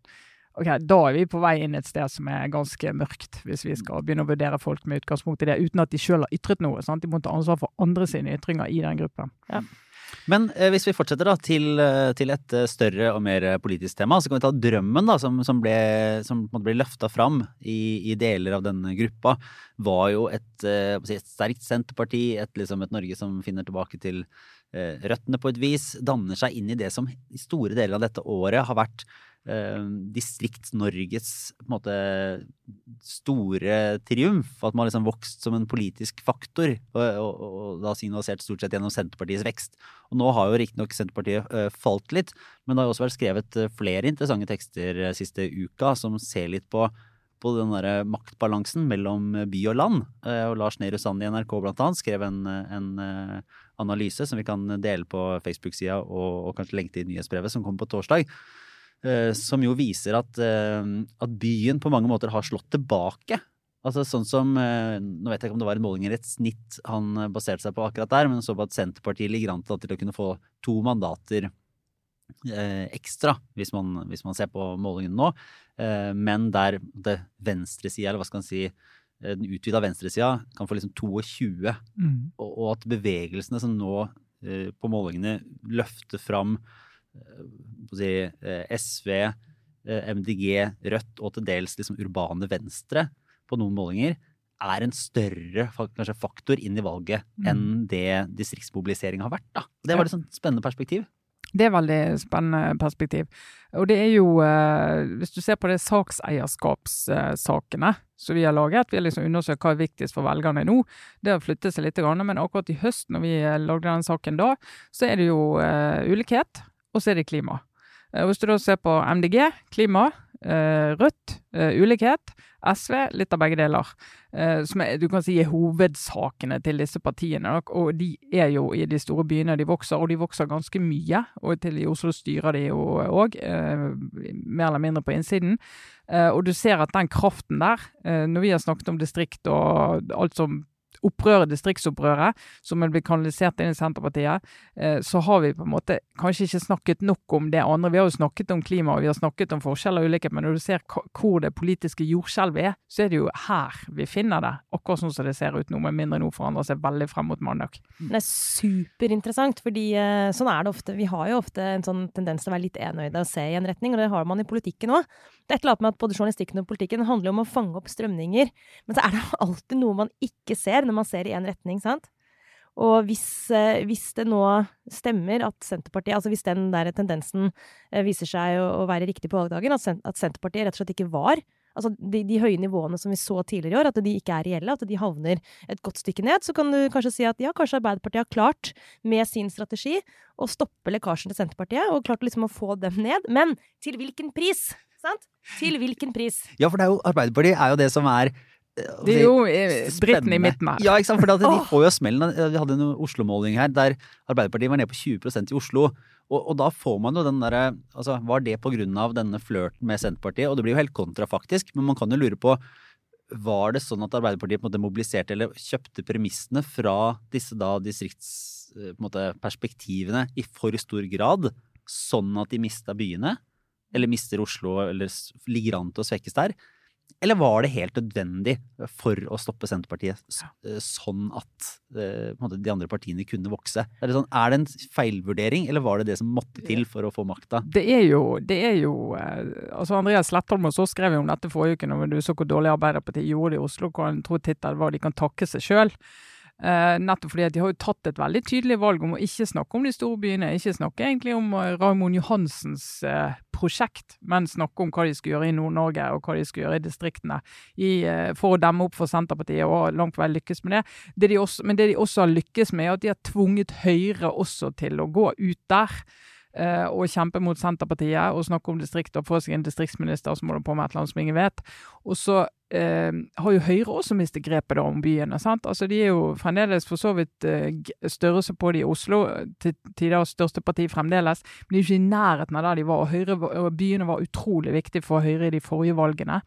Ok, Da er vi på vei inn et sted som er ganske mørkt, hvis vi skal begynne å vurdere folk med utgangspunkt i det, uten at de sjøl har ytret noe. sant? De må ta ansvar for andre sine ytringer i den gruppen. Men eh, hvis vi fortsetter da til, eh, til et eh, større og mer eh, politisk tema, så kan vi ta drømmen da, som, som ble, som ble løfta fram i, i deler av denne gruppa, var jo et, eh, et sterkt Senterparti, et, liksom et Norge som finner tilbake til eh, røttene på et vis, danner seg inn i det som i store deler av dette året har vært Distrikts-Norges på en måte store triumf. At man har liksom vokst som en politisk faktor, og, og, og da signalisert stort sett gjennom Senterpartiets vekst. Og nå har jo riktignok Senterpartiet eh, falt litt, men det har jo også vært skrevet eh, flere interessante tekster eh, siste uka som ser litt på på den der maktbalansen mellom by og land. Eh, Og Lars Nehru Sand i NRK blant annet skrev en, en eh, analyse som vi kan dele på Facebook-sida og, og kanskje lenke til nyhetsbrevet som kommer på torsdag. Eh, Som jo viser at, eh, at byen på mange måter har slått tilbake. Altså sånn som, eh, Nå vet jeg ikke om det var en måling eller et snitt han baserte seg på akkurat der, men så på at Senterpartiet ligger an til å kunne få to mandater ekstra, hvis man, hvis man ser på målingen nå. Men der det venstresida, eller hva skal man si, den utvida venstresida kan få liksom 22. Og, og at bevegelsene som nå på målingene løfter fram si, eh, SV, eh, MDG, Rødt og til dels liksom urbane venstre på noen målinger, er en større kanskje faktor inn i valget Mm. enn det distriktsmobilisering har vært. Da. Det var et sånn spennende perspektiv. Det er veldig spennende perspektiv. Og det er jo, eh, hvis du ser på det sakseierskapssakene som vi har laget, vi har liksom undersøkt hva er viktigst for velgerne nå. Det har flyttet seg litt, men akkurat i høst når vi eh, lagde den saken da, så er det jo eh, ulikhet, og så er det klima. Eh, hvis du da ser på MDG, klima, eh, Rødt, eh, ulikhet, SV, litt av begge deler. Som er, du kan si er hovedsakene til disse partiene. Og de er jo i de store byene, de vokser, og de vokser ganske mye. Og til i Oslo styrer de jo òg, mer eller mindre på innsiden. Og du ser at den kraften der, når vi har snakket om distrikt og alt som opprøret, distriktsopprøret, som vil blitt kanalisert inn i Senterpartiet, eh, så har vi på en måte kanskje ikke snakket nok om det andre. Vi har jo snakket om klima og vi har snakket om forskjeller og ulikhet, men når du ser hvor det politiske jordskjelvet er, så er det jo her vi finner det. Akkurat sånn som det ser ut nå, med mindre noe forandrer seg veldig frem mot mandag. Det er superinteressant, fordi eh, sånn er det ofte. Vi har jo ofte en sånn tendens til å være litt enøyde og se i en retning, og det har man i politikken òg. Det er et eller annet med at både journalistikken og politikken handler om å fange opp strømninger, men så er det alltid noe man ikke ser når man ser i én retning, sant? Og hvis, eh, hvis det nå stemmer at Senterpartiet, altså hvis den der tendensen eh, viser seg å, være riktig på valgdagen, at, Sen- at Senterpartiet rett og slett ikke var Altså de, de høye nivåene som vi så tidligere i år, at de ikke er reelle, at de havner et godt stykke ned, så kan du kanskje si at ja, kanskje Arbeiderpartiet har klart med sin strategi å stoppe lekkasjen til Senterpartiet, og klart liksom å få dem ned. Men til hvilken pris? Sant? Til hvilken pris? Ja, for jo, Arbeiderpartiet er jo det som er Det er jo eh, britten i midten her. Ja, ikke sant? For de får jo smellen. Vi hadde en Oslo-måling her der Arbeiderpartiet var nede på 20% i Oslo. Og, og da får man jo den derre Altså, var det på grunn av denne flørten med Senterpartiet? Og det blir jo helt kontrafaktisk, men man kan jo lure på var det sånn at Arbeiderpartiet på en måte mobiliserte eller kjøpte premissene fra disse da distriktsperspektivene i for stor grad, sånn at de mista byene? Eller mister Oslo, eller ligger an til å svekkes der? Eller var det helt nødvendig for å stoppe Senterpartiet, eh, sånn at eh, måte, de andre partiene kunne vokse? Er det, sånn, er det en feilvurdering, eller var det det som måtte til for å få makta? Det er jo, det er jo eh, altså Andreas Slettholm og så skrev jo om dette forrige uke, når du så hvor dårlig Arbeiderpartiet gjorde det i Oslo. hvor han tror tittelen var 'De kan takke seg sjøl'. Eh, nettopp fordi at de har jo tatt et veldig tydelig valg om å ikke snakke om de store byene. Ikke snakke egentlig om eh, Raymond Johansens uh, prosjekt, men snakke om hva de skal gjøre i Nord-Norge og hva de skal gjøre i distriktene i, for å demme opp for Senterpartiet, og langt på vei lykkes med det. det de også, men det de også har lykkes med, er at de har tvunget Høyre også til å gå ut der. Eh, og kjempe mot Senterpartiet og snakke om distrikt og få seg en distriktsminister som holder på med et eller annet som ingen vet. Og så eh, har jo Høyre også mistet grepet da om byene. sant? Altså De er jo fremdeles for så vidt eh, størrelse på de i Oslo, til tider største parti fremdeles, men de er ikke i nærheten av der de var. og Høyre, Byene var utrolig viktig for Høyre i de forrige valgene.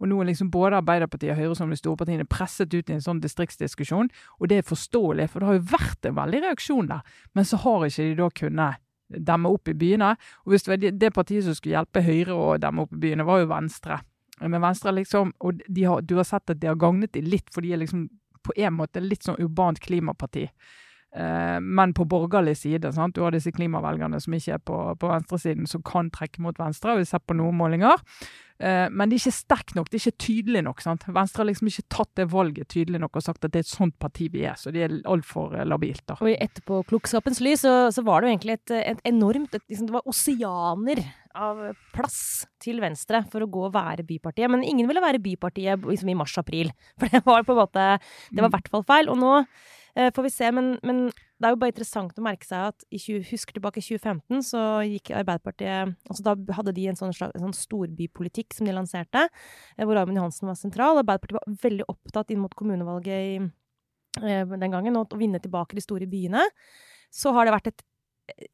Og nå er liksom både Arbeiderpartiet og Høyre som de store partiene presset ut i en sånn distriktsdiskusjon, og det er forståelig, for det har jo vært en veldig reaksjon der. Men så har ikke de da kunnet demme opp i byene. Og hvis det var det partiet som skulle hjelpe Høyre å demme opp i byene, var jo Venstre. Men Venstre liksom, og har, du har sett at de har gagnet dem litt, for de er liksom på en måte litt sånn urbant klimaparti. Eh, men på borgerlig side. Sant? Du har disse klimavelgerne som ikke er på, på venstresiden, som kan trekke mot venstre. Vi ser på noen målinger. Eh, men det er ikke sterkt nok, det er ikke tydelig nok. Sant? Venstre har liksom ikke tatt det valget tydelig nok og sagt at det er et sånt parti vi er. Så de er altfor eh, labilt. da. Og i etterpåklokskapens lys så, så, var det jo egentlig et, et enormt et, liksom, Det var oseaner av plass til Venstre for å gå og være bypartiet. Men ingen ville være bypartiet liksom, i mars-april. (laughs) For det var på en måte Det var i hvert fall feil. Og nå Eh, får vi se. Men, men, det er jo bare interessant å merke seg at i 20, husker tilbake i 2015 så gikk Arbeiderpartiet altså Da hadde de en sånn, slags, en sånn storbypolitikk som de lanserte, eh, hvor Armin Johansen var sentral. Arbeiderpartiet var veldig opptatt inn mot kommunevalget i, eh, den gangen, å vinne tilbake de store byene. Så har det vært et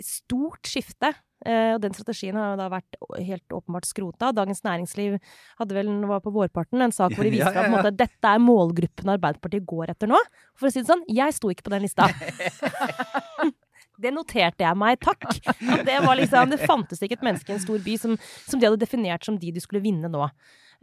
stort skifte Eh, og den strategien har da vært helt åpenbart skrota. Dagens Næringsliv hadde vel, var på vårparten, en sak hvor de (laughs) viste ja, ja, ja. at dette er målgruppen Arbeiderpartiet går etter nå. For å si det sånn, jeg sto ikke på den lista. (laughs) det noterte jeg meg, takk. Det, var liksom, det fantes ikke et menneske i en stor by som, som de hadde definert som de du skulle vinne nå.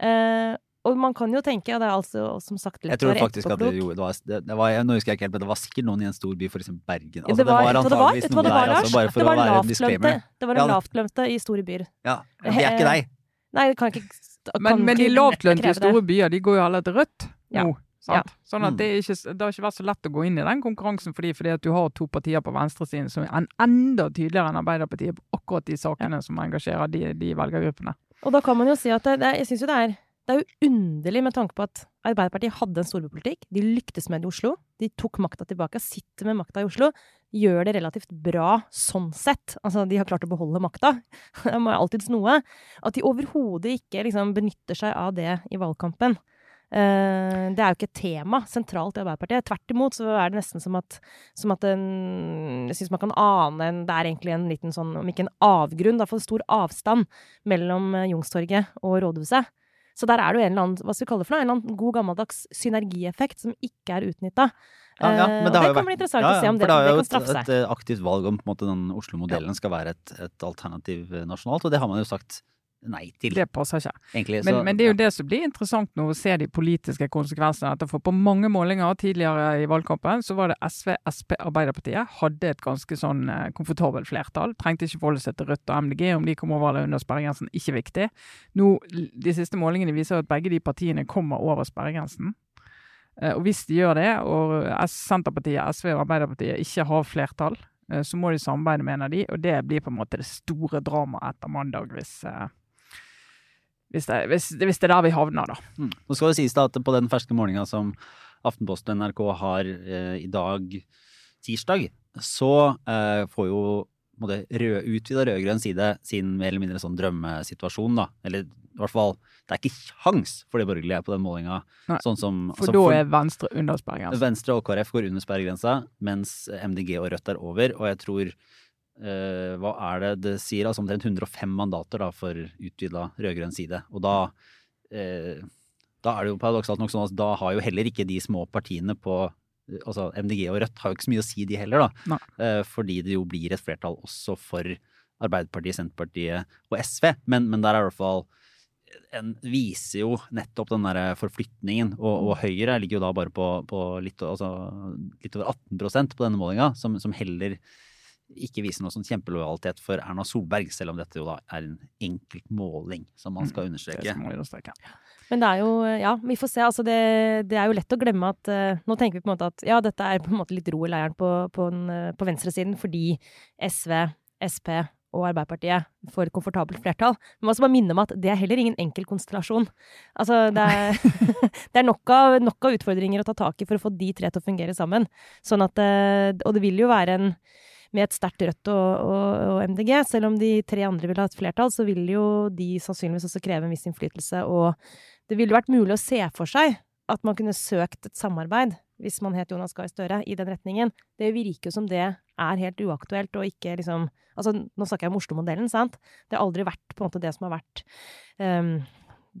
Uh, og man kan jo tenke, og det er altså som sagt lett å være etterpåklok det, det, var, det, det var, Nå husker jeg ikke helt, men det var sikkert noen i en stor by, f.eks. Bergen. Altså, det, var, det var antageligvis noen der, altså, bare for å være en disclaimer. Det var en lavtlønte i store byer. Ja, Det er ikke deg. Nei, det kan ikke kan Men, men de lavtlønte i store byer, de går jo alle etter rødt ja. nå. Ja. Sånn at mm. det, ikke, det, har ikke vært så lett å gå inn i den konkurransen fordi, fordi at du har to partier på venstresiden som er enda tydeligere enn Arbeiderpartiet på akkurat de sakene ja. som engasjerer de, de velgergruppene. Og da kan man jo si at det, jeg syns jo det er det er jo underlig med tanke på at Arbeiderpartiet hadde en storbypolitikk. De lyktes med det i Oslo. De tok makta tilbake, sitter med makta i Oslo. Gjør det relativt bra sånn sett. Altså, de har klart å beholde makta. (laughs) Det er alltids noe. At de overhodet ikke liksom, benytter seg av det i valgkampen. Uh, det er jo ikke et tema sentralt i Arbeiderpartiet. Tvert imot så er det nesten som at, som at en, Jeg syns man kan ane en Det er egentlig en liten sånn, om ikke en avgrunn, da for stor avstand mellom Youngstorget og rådhuset. Så der er det jo en eller annen hva skal vi kalle det for noe, en eller annen god gammeldags synergieffekt som ikke er utnytta. Ja, ja, det, det, kan bli interessant ja, å se om det, det, det kan straffe seg. Det er jo et, aktivt valg om måte, den Oslo-modellen skal være et, et, alternativ nasjonalt, og det har man jo sagt nei til. Det passer ikke. Egentlig, men, så, men, det er jo ja. det som blir interessant nå, å se de politiske konsekvensene av For på mange målinger tidligere i valgkampen så var det SV, Sp, Arbeiderpartiet hadde et ganske sånn eh, komfortabelt flertall. Trengte ikke forholde seg til Rødt og MDG om de kom over eller under sperregrensen. Ikke viktig. Nå, De siste målingene viser at begge de partiene kommer over sperregrensen. Eh, og hvis de gjør det, og Senterpartiet, SV og Arbeiderpartiet ikke har flertall, eh, så må de samarbeide, mener de. Og det blir på en måte det store dramaet etter mandag, hvis hvis det, hvis, hvis det, er der vi havner, da. Mm. Nå skal det sies da at på den ferske målinga som Aftenposten og NRK har eh, i dag, tirsdag, så eh, får jo måtte, rød, utvida rød-grønn side sin mer eller mindre sånn drømmesituasjon, da. Eller i hvert fall, det er ikke kjangs for de borgerlige på den målinga. Sånn som, for altså, da er Venstre under sperregrensa? Venstre og KrF går under sperregrensa, mens MDG og Rødt er over. Og jeg tror eh, hva er det det sier? Altså omtrent 105 mandater da, for utvida rød-grønn side. Og da, eh, da er det jo paradoksalt nok sånn at da har jo heller ikke de små partiene på altså MDG og Rødt har jo ikke så mye å si, de heller, da. Eh, fordi det jo blir et flertall også for Arbeiderpartiet, Senterpartiet og SV. Men, men der er i hvert fall en viser jo nettopp den der forflytningen. Og, og Høyre ligger jo da bare på, på litt, altså, litt, over 18% på denne målinga, som, som heller ikke vise noe sånn kjempelojalitet for Erna Solberg, selv om dette jo da er en enkelt måling, som man skal mm, understreke. understreke. Men det er jo Ja, vi får se. Altså det, det er jo lett å glemme at uh, Nå tenker vi på en måte at ja, dette er på en måte litt ro i leiren på, på, uh, på venstresiden fordi SV, Sp og Arbeiderpartiet får et komfortabelt flertall. Men man også bare minne om at det er heller ingen enkel konstellasjon. Altså, det er, (laughs) (laughs) det er nok, av, nok, av, utfordringer å ta tak i for å få de tre til å fungere sammen. Sånn at, uh, og det vil jo være en med et sterkt Rødt og, og, og, MDG. Selv om de tre andre ville ha et flertall, så vil jo de sannsynligvis også kreve en viss innflytelse. Og det ville vært mulig å se for seg at man kunne søkt et samarbeid, hvis man het Jonas Gahr Støre, i den retningen. Det virker jo som det er helt uaktuelt og ikke liksom Altså, nå snakker jeg om Oslo-modellen, sant? Det har aldri vært på en måte det som har vært um,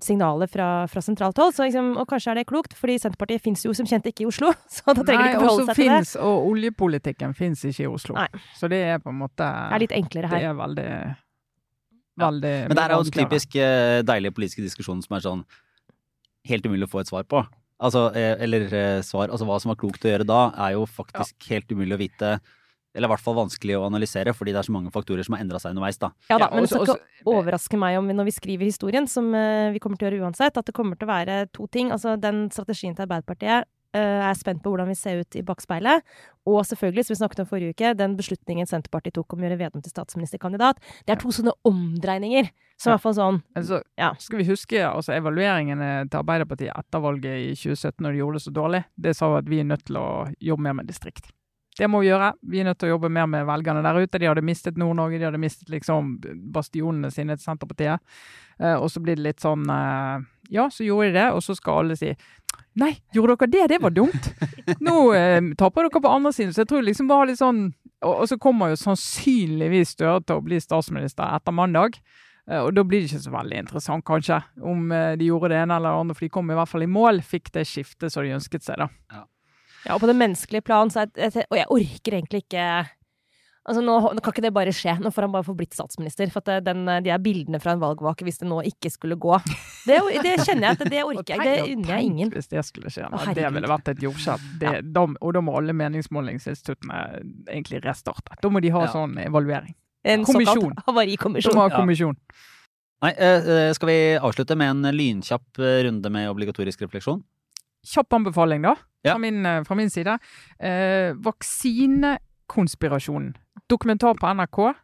signaler fra, fra sentralt hold. Så liksom, og kanskje er det klokt, fordi Senterpartiet fins jo som kjent ikke i Oslo. (laughs) Så da trenger Nei, de ikke forholde seg til finnes, det. Og oljepolitikken fins ikke i Oslo. Nei. Så det er på en måte Det er litt enklere her. Det er veldig, veldig ja. Men det er jo en typisk deilige deilig politisk diskusjon som er sånn helt umulig å få et svar på. Altså, eh, eller eh, svar Altså hva som var klokt å gjøre da, er jo faktisk ja. helt umulig å vite. Eller i hvert fall vanskelig å analysere, fordi det er så mange faktorer som har endra seg underveis. da. Ja da, men det skal ikke overraske meg om vi, når vi skriver historien, som uh, vi kommer til å gjøre uansett, at det kommer til å være to ting. Altså den strategien til Arbeiderpartiet uh, er spent på hvordan vi ser ut i bakspeilet. Og selvfølgelig, som vi snakket om forrige uke, den beslutningen Senterpartiet tok om å gjøre Vedum til statsministerkandidat. Det er to sånne omdreininger. Så i hvert fall sånn altså, ja. Skal vi huske altså evalueringene til Arbeiderpartiet etter valget i 2017, når de gjorde det så dårlig? Det sa at vi er nødt til å jobbe mer med distrikt. Det må vi gjøre. Vi er nødt til å jobbe mer med velgerne der ute. De hadde mistet Nord-Norge, de hadde mistet liksom bastionene sine til Senterpartiet. Eh, og så blir det litt sånn eh, Ja, så gjorde de det, og så skal alle si Nei, gjorde dere det? Det var dumt. (laughs) Nå eh, taper dere på andre siden. Så jeg tror liksom bare litt sånn og, og så kommer jo sannsynligvis Støre til å bli statsminister etter mandag. Eh, og da blir det ikke så veldig interessant, kanskje, om eh, de gjorde det ene eller det andre, for de kom i hvert fall i mål, fikk det skiftet som de ønsket seg, da. Ja. Ja, og på det menneskelige plan, så jeg, jeg, og jeg orker egentlig ikke Altså nå, nå, kan ikke det bare skje. Nå får han bare få blitt statsminister. For at den, de er bildene fra en valgvake hvis det nå ikke skulle gå. Det, det kjenner jeg at det orker jeg. Det unner jeg ingen. Hvis det skulle skje. Å, det ville vært et jordskjelv. Ja. Og da må alle meningsmålingsinstituttene egentlig restarte. Da må de ha ja. sånn evaluering. En kommisjon. såkalt havarikommisjon. Da må ha kommisjon. Ja. Nei, eh, skal vi avslutte med en lynkjapp eh, runde med obligatorisk refleksjon? Kjapp anbefaling, da, fra, min, eh, fra min, side. Eh, vaksinekonspirasjonen. Dokumentar på NRK. Eh,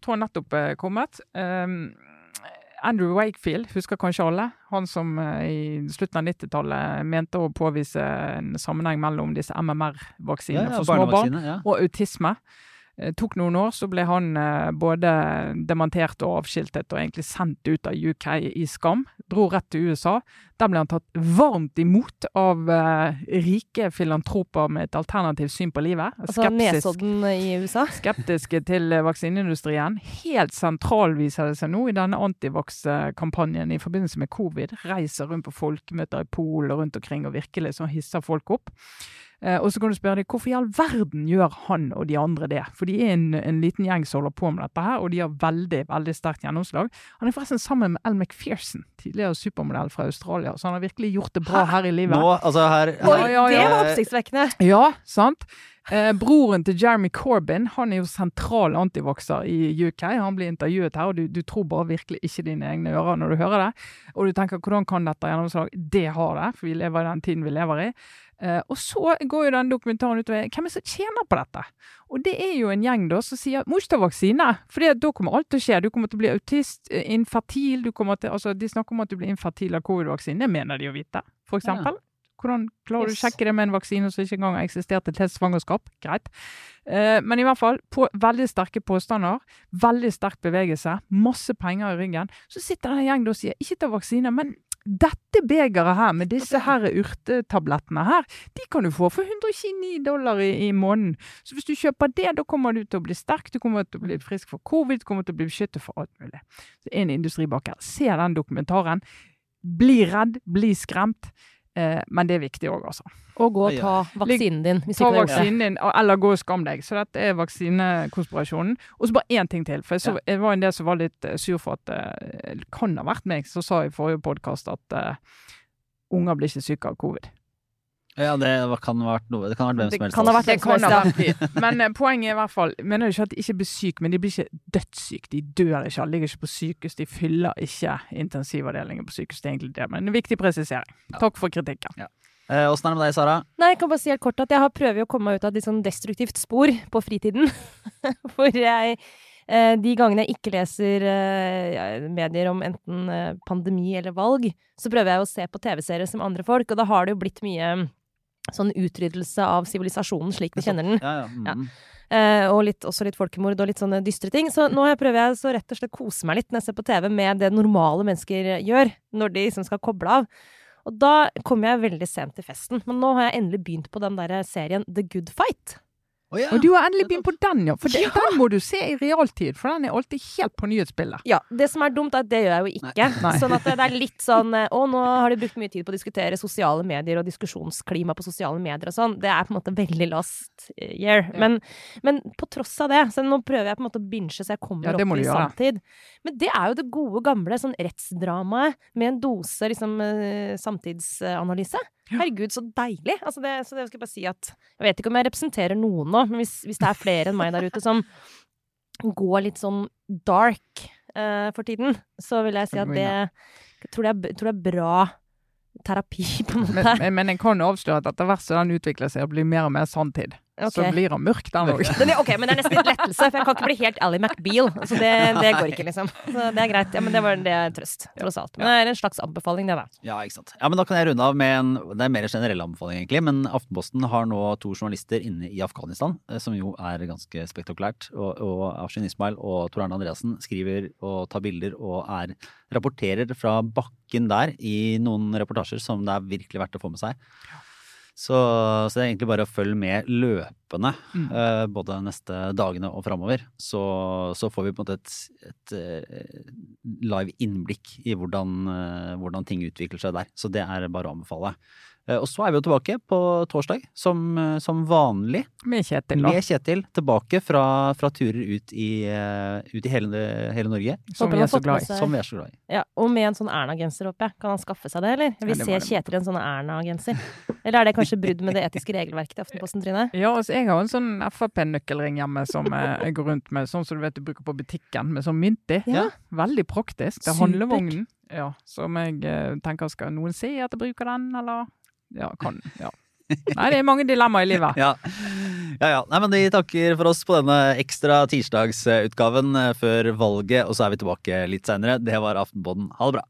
tror jeg nettopp er kommet. Eh, Andrew Wakefield husker kanskje alle. Han som eh, i slutten av 90-tallet mente å påvise en sammenheng mellom disse MMR-vaksinene ja, ja, for små barn ja. og autisme. Eh, tok noen år, så ble han eh, både dementert og avskiltet og egentlig sendt ut av UK i skam. Dro rett til USA. Der ble han tatt varmt imot av uh, rike filantroper med et alternativt syn på livet. Altså Nesodden i USA? (laughs) skeptiske til vaksineindustrien. Helt sentral viser det seg nå i denne antivax-kampanjen i forbindelse med covid. Reiser rundt på folkemøter i Polen og rundt omkring og virkelig så hisser folk opp. Eh, og så kan du spørre deg hvorfor i all verden gjør han og de andre det? For de er en, en liten gjeng som holder på med dette her, og de har veldig veldig sterkt gjennomslag. Han er forresten sammen med Al McPherson, tidligere supermodell fra Australia, så han har virkelig gjort det bra her i livet. Nå, altså her, Oi, ja, ja, det var oppsiktsvekkende! Ja, sant? Eh, broren til Jeremy Corbyn han er jo sentral antivokser i UK. Han blir intervjuet her, og du, du, tror bare virkelig ikke dine egne ører når du hører det. Og du tenker hvordan kan dette gjennomslag? Det har det, for vi lever i den tiden vi lever i. Uh, og så går jo den dokumentaren utover hvem er det som tjener på dette. Og det er jo en gjeng da som sier må ikke ta vaksine, for da kommer alt til å skje. Du kommer til å bli autist, eh, infertil, til, altså De snakker om at du blir infertil av covid-vaksinen. Det mener de å vite, eksempel. Ja. Hvordan klarer du å sjekke det med en vaksine som ikke engang har eksistert et helt svangerskap? Greit. Uh, men i hvert fall, på veldig sterke påstander, veldig sterk bevegelse, masse penger i ryggen, så sitter det en gjeng og sier ikke ta vaksine, men dette begeret her, med disse her urtetablettene her, de kan du få for 129 dollar i, i, måneden. Så hvis du kjøper det, da kommer du til å bli sterk, du kommer til å bli frisk for covid, du kommer til å bli beskyttet for alt mulig. Så en industribaker. Se den dokumentaren. Bli redd, bli skremt. Eh, men det er viktig òg, altså. Og gå og ta vaksinen din. Hvis ta vaksinen din, eller gå og skam deg. Så dette er vaksinekonspirasjonen. Og så bare én ting til. For jeg, så, jeg var en del som var litt uh, sur for at det uh, kan ha vært meg som sa i forrige podkast at uh, unger blir ikke syke av covid. Ja, det kan ha vært noe. Det kan ha vært hvem som helst. Kan ha vært det kan ha vært Men uh, (laughs) poenget er i hvert fall Mener ikke at de ikke blir syke, men de blir ikke dødssyke. De dør ikke, de ligger ikke på sykehus. De fyller ikke intensivavdelinger på sykehus. Det er egentlig det. Men en viktig presisering. Takk for kritikken. Ja. Eh, er det med deg, Sara? Nei, Jeg kan bare si helt kort at jeg har prøver å komme meg ut av et litt sånn destruktivt spor på fritiden. (laughs) For jeg eh, de gangene jeg ikke leser medier om enten pandemi eller valg, så prøver jeg å se på TV-serier som andre folk, og da har det jo blitt mye sånn utryddelse av sivilisasjonen slik vi kjenner den. Ja, ja. Mm. ja. Eh, og litt, også litt folkemord og litt sånne dystre ting. Så nå prøver jeg så rett og slett kose meg litt når jeg ser på TV med det normale mennesker gjør, når de liksom skal koble av. Og da kom jeg veldig sent til festen. Men nå har jeg endelig begynt på den der serien The Good Fight. Å ja. Og du har endelig begynt på den, ja. For det, den må du se i realtid, for den er alltid helt på nyhetsbildet. Ja, Det som er dumt, er at det gjør jeg jo ikke. Nei. Sånn at det er litt sånn eh, Å, nå har de brukt mye tid på å diskutere sosiale medier og diskusjonsklima på sosiale medier og sånn. Det er på en måte veldig last year. Men, men på tross av det, så nå prøver jeg på en måte å binche så jeg kommer Ja, opp i samtid. Men det er jo det gode, gamle sånn rettsdramaet med en dose liksom eh, samtidsanalyse. Herregud, så deilig! Altså det, så det skal jeg bare si at Jeg vet ikke om jeg representerer noen nå, men hvis, hvis det er flere enn meg der ute som går litt sånn dark uh, for tiden, så vil jeg si at det jeg tror det, er, tror det er bra terapi, på en Men, måte. men, men jeg kan avsløre at etter hvert som den utvikler seg og blir mer og mer sanntid, så blir han mørk, den òg. Ok, men det er nesten litt lettelse, for jeg kan ikke bli helt Ally McBeal. Så det, det går ikke, liksom. Så det er greit. Ja, men det var det er trøst, tross alt. Men det er en slags anbefaling, det, da. Ja, ikke sant. Ja, men Da kan jeg runde av med en det er mer en generell anbefaling, egentlig. Men Aftenposten har nå to journalister inne i Afghanistan, eh, som jo er ganske spektakulært. Og, og Afshin Ismail og Tor Arne Andreassen skriver og tar bilder og er rapporterer fra bakken der i noen reportasjer som det er virkelig verdt å få med seg. Så, så det er egentlig bare å følge med løpende, Mm. eh, både neste dagene og framover. Så, så får vi på en måte et, et eh, live innblikk i hvordan, eh, hvordan ting utvikler seg der. Så det er bare å anbefale. Eh, Og så er vi jo tilbake på torsdag, som, eh, som vanlig. Med Kjetil, da. Med Kjetil tilbake fra, fra turer ut i, eh, ut i hele, hele Norge. Som vi er så glad i. Som vi er så glad i. Ja, og med en sånn Erna-genser, håper jeg. Kan han skaffe seg det, eller? Jeg vil se. Kjetil i en sånn Erna-genser. Eller er det kanskje brudd med det etiske regelverket i Aftenposten, Trine? Ja, altså jeg har en sånn Frp-nøkkelring hjemme som jeg går rundt med, sånn som du vet du bruker på butikken, med sånn mynt i. Ja. Veldig praktisk. Det er handlevognen. Ja, som jeg tenker skal noen se at jeg bruker den, eller Ja, kan. Ja. Nei, det er mange dilemmaer i livet. (laughs) Ja. ja, ja. Nei, men Vi takker for oss på denne ekstra tirsdagsutgaven eh, før valget, og så er vi tilbake litt seinere. Det var Aftenpåden. Ha det bra.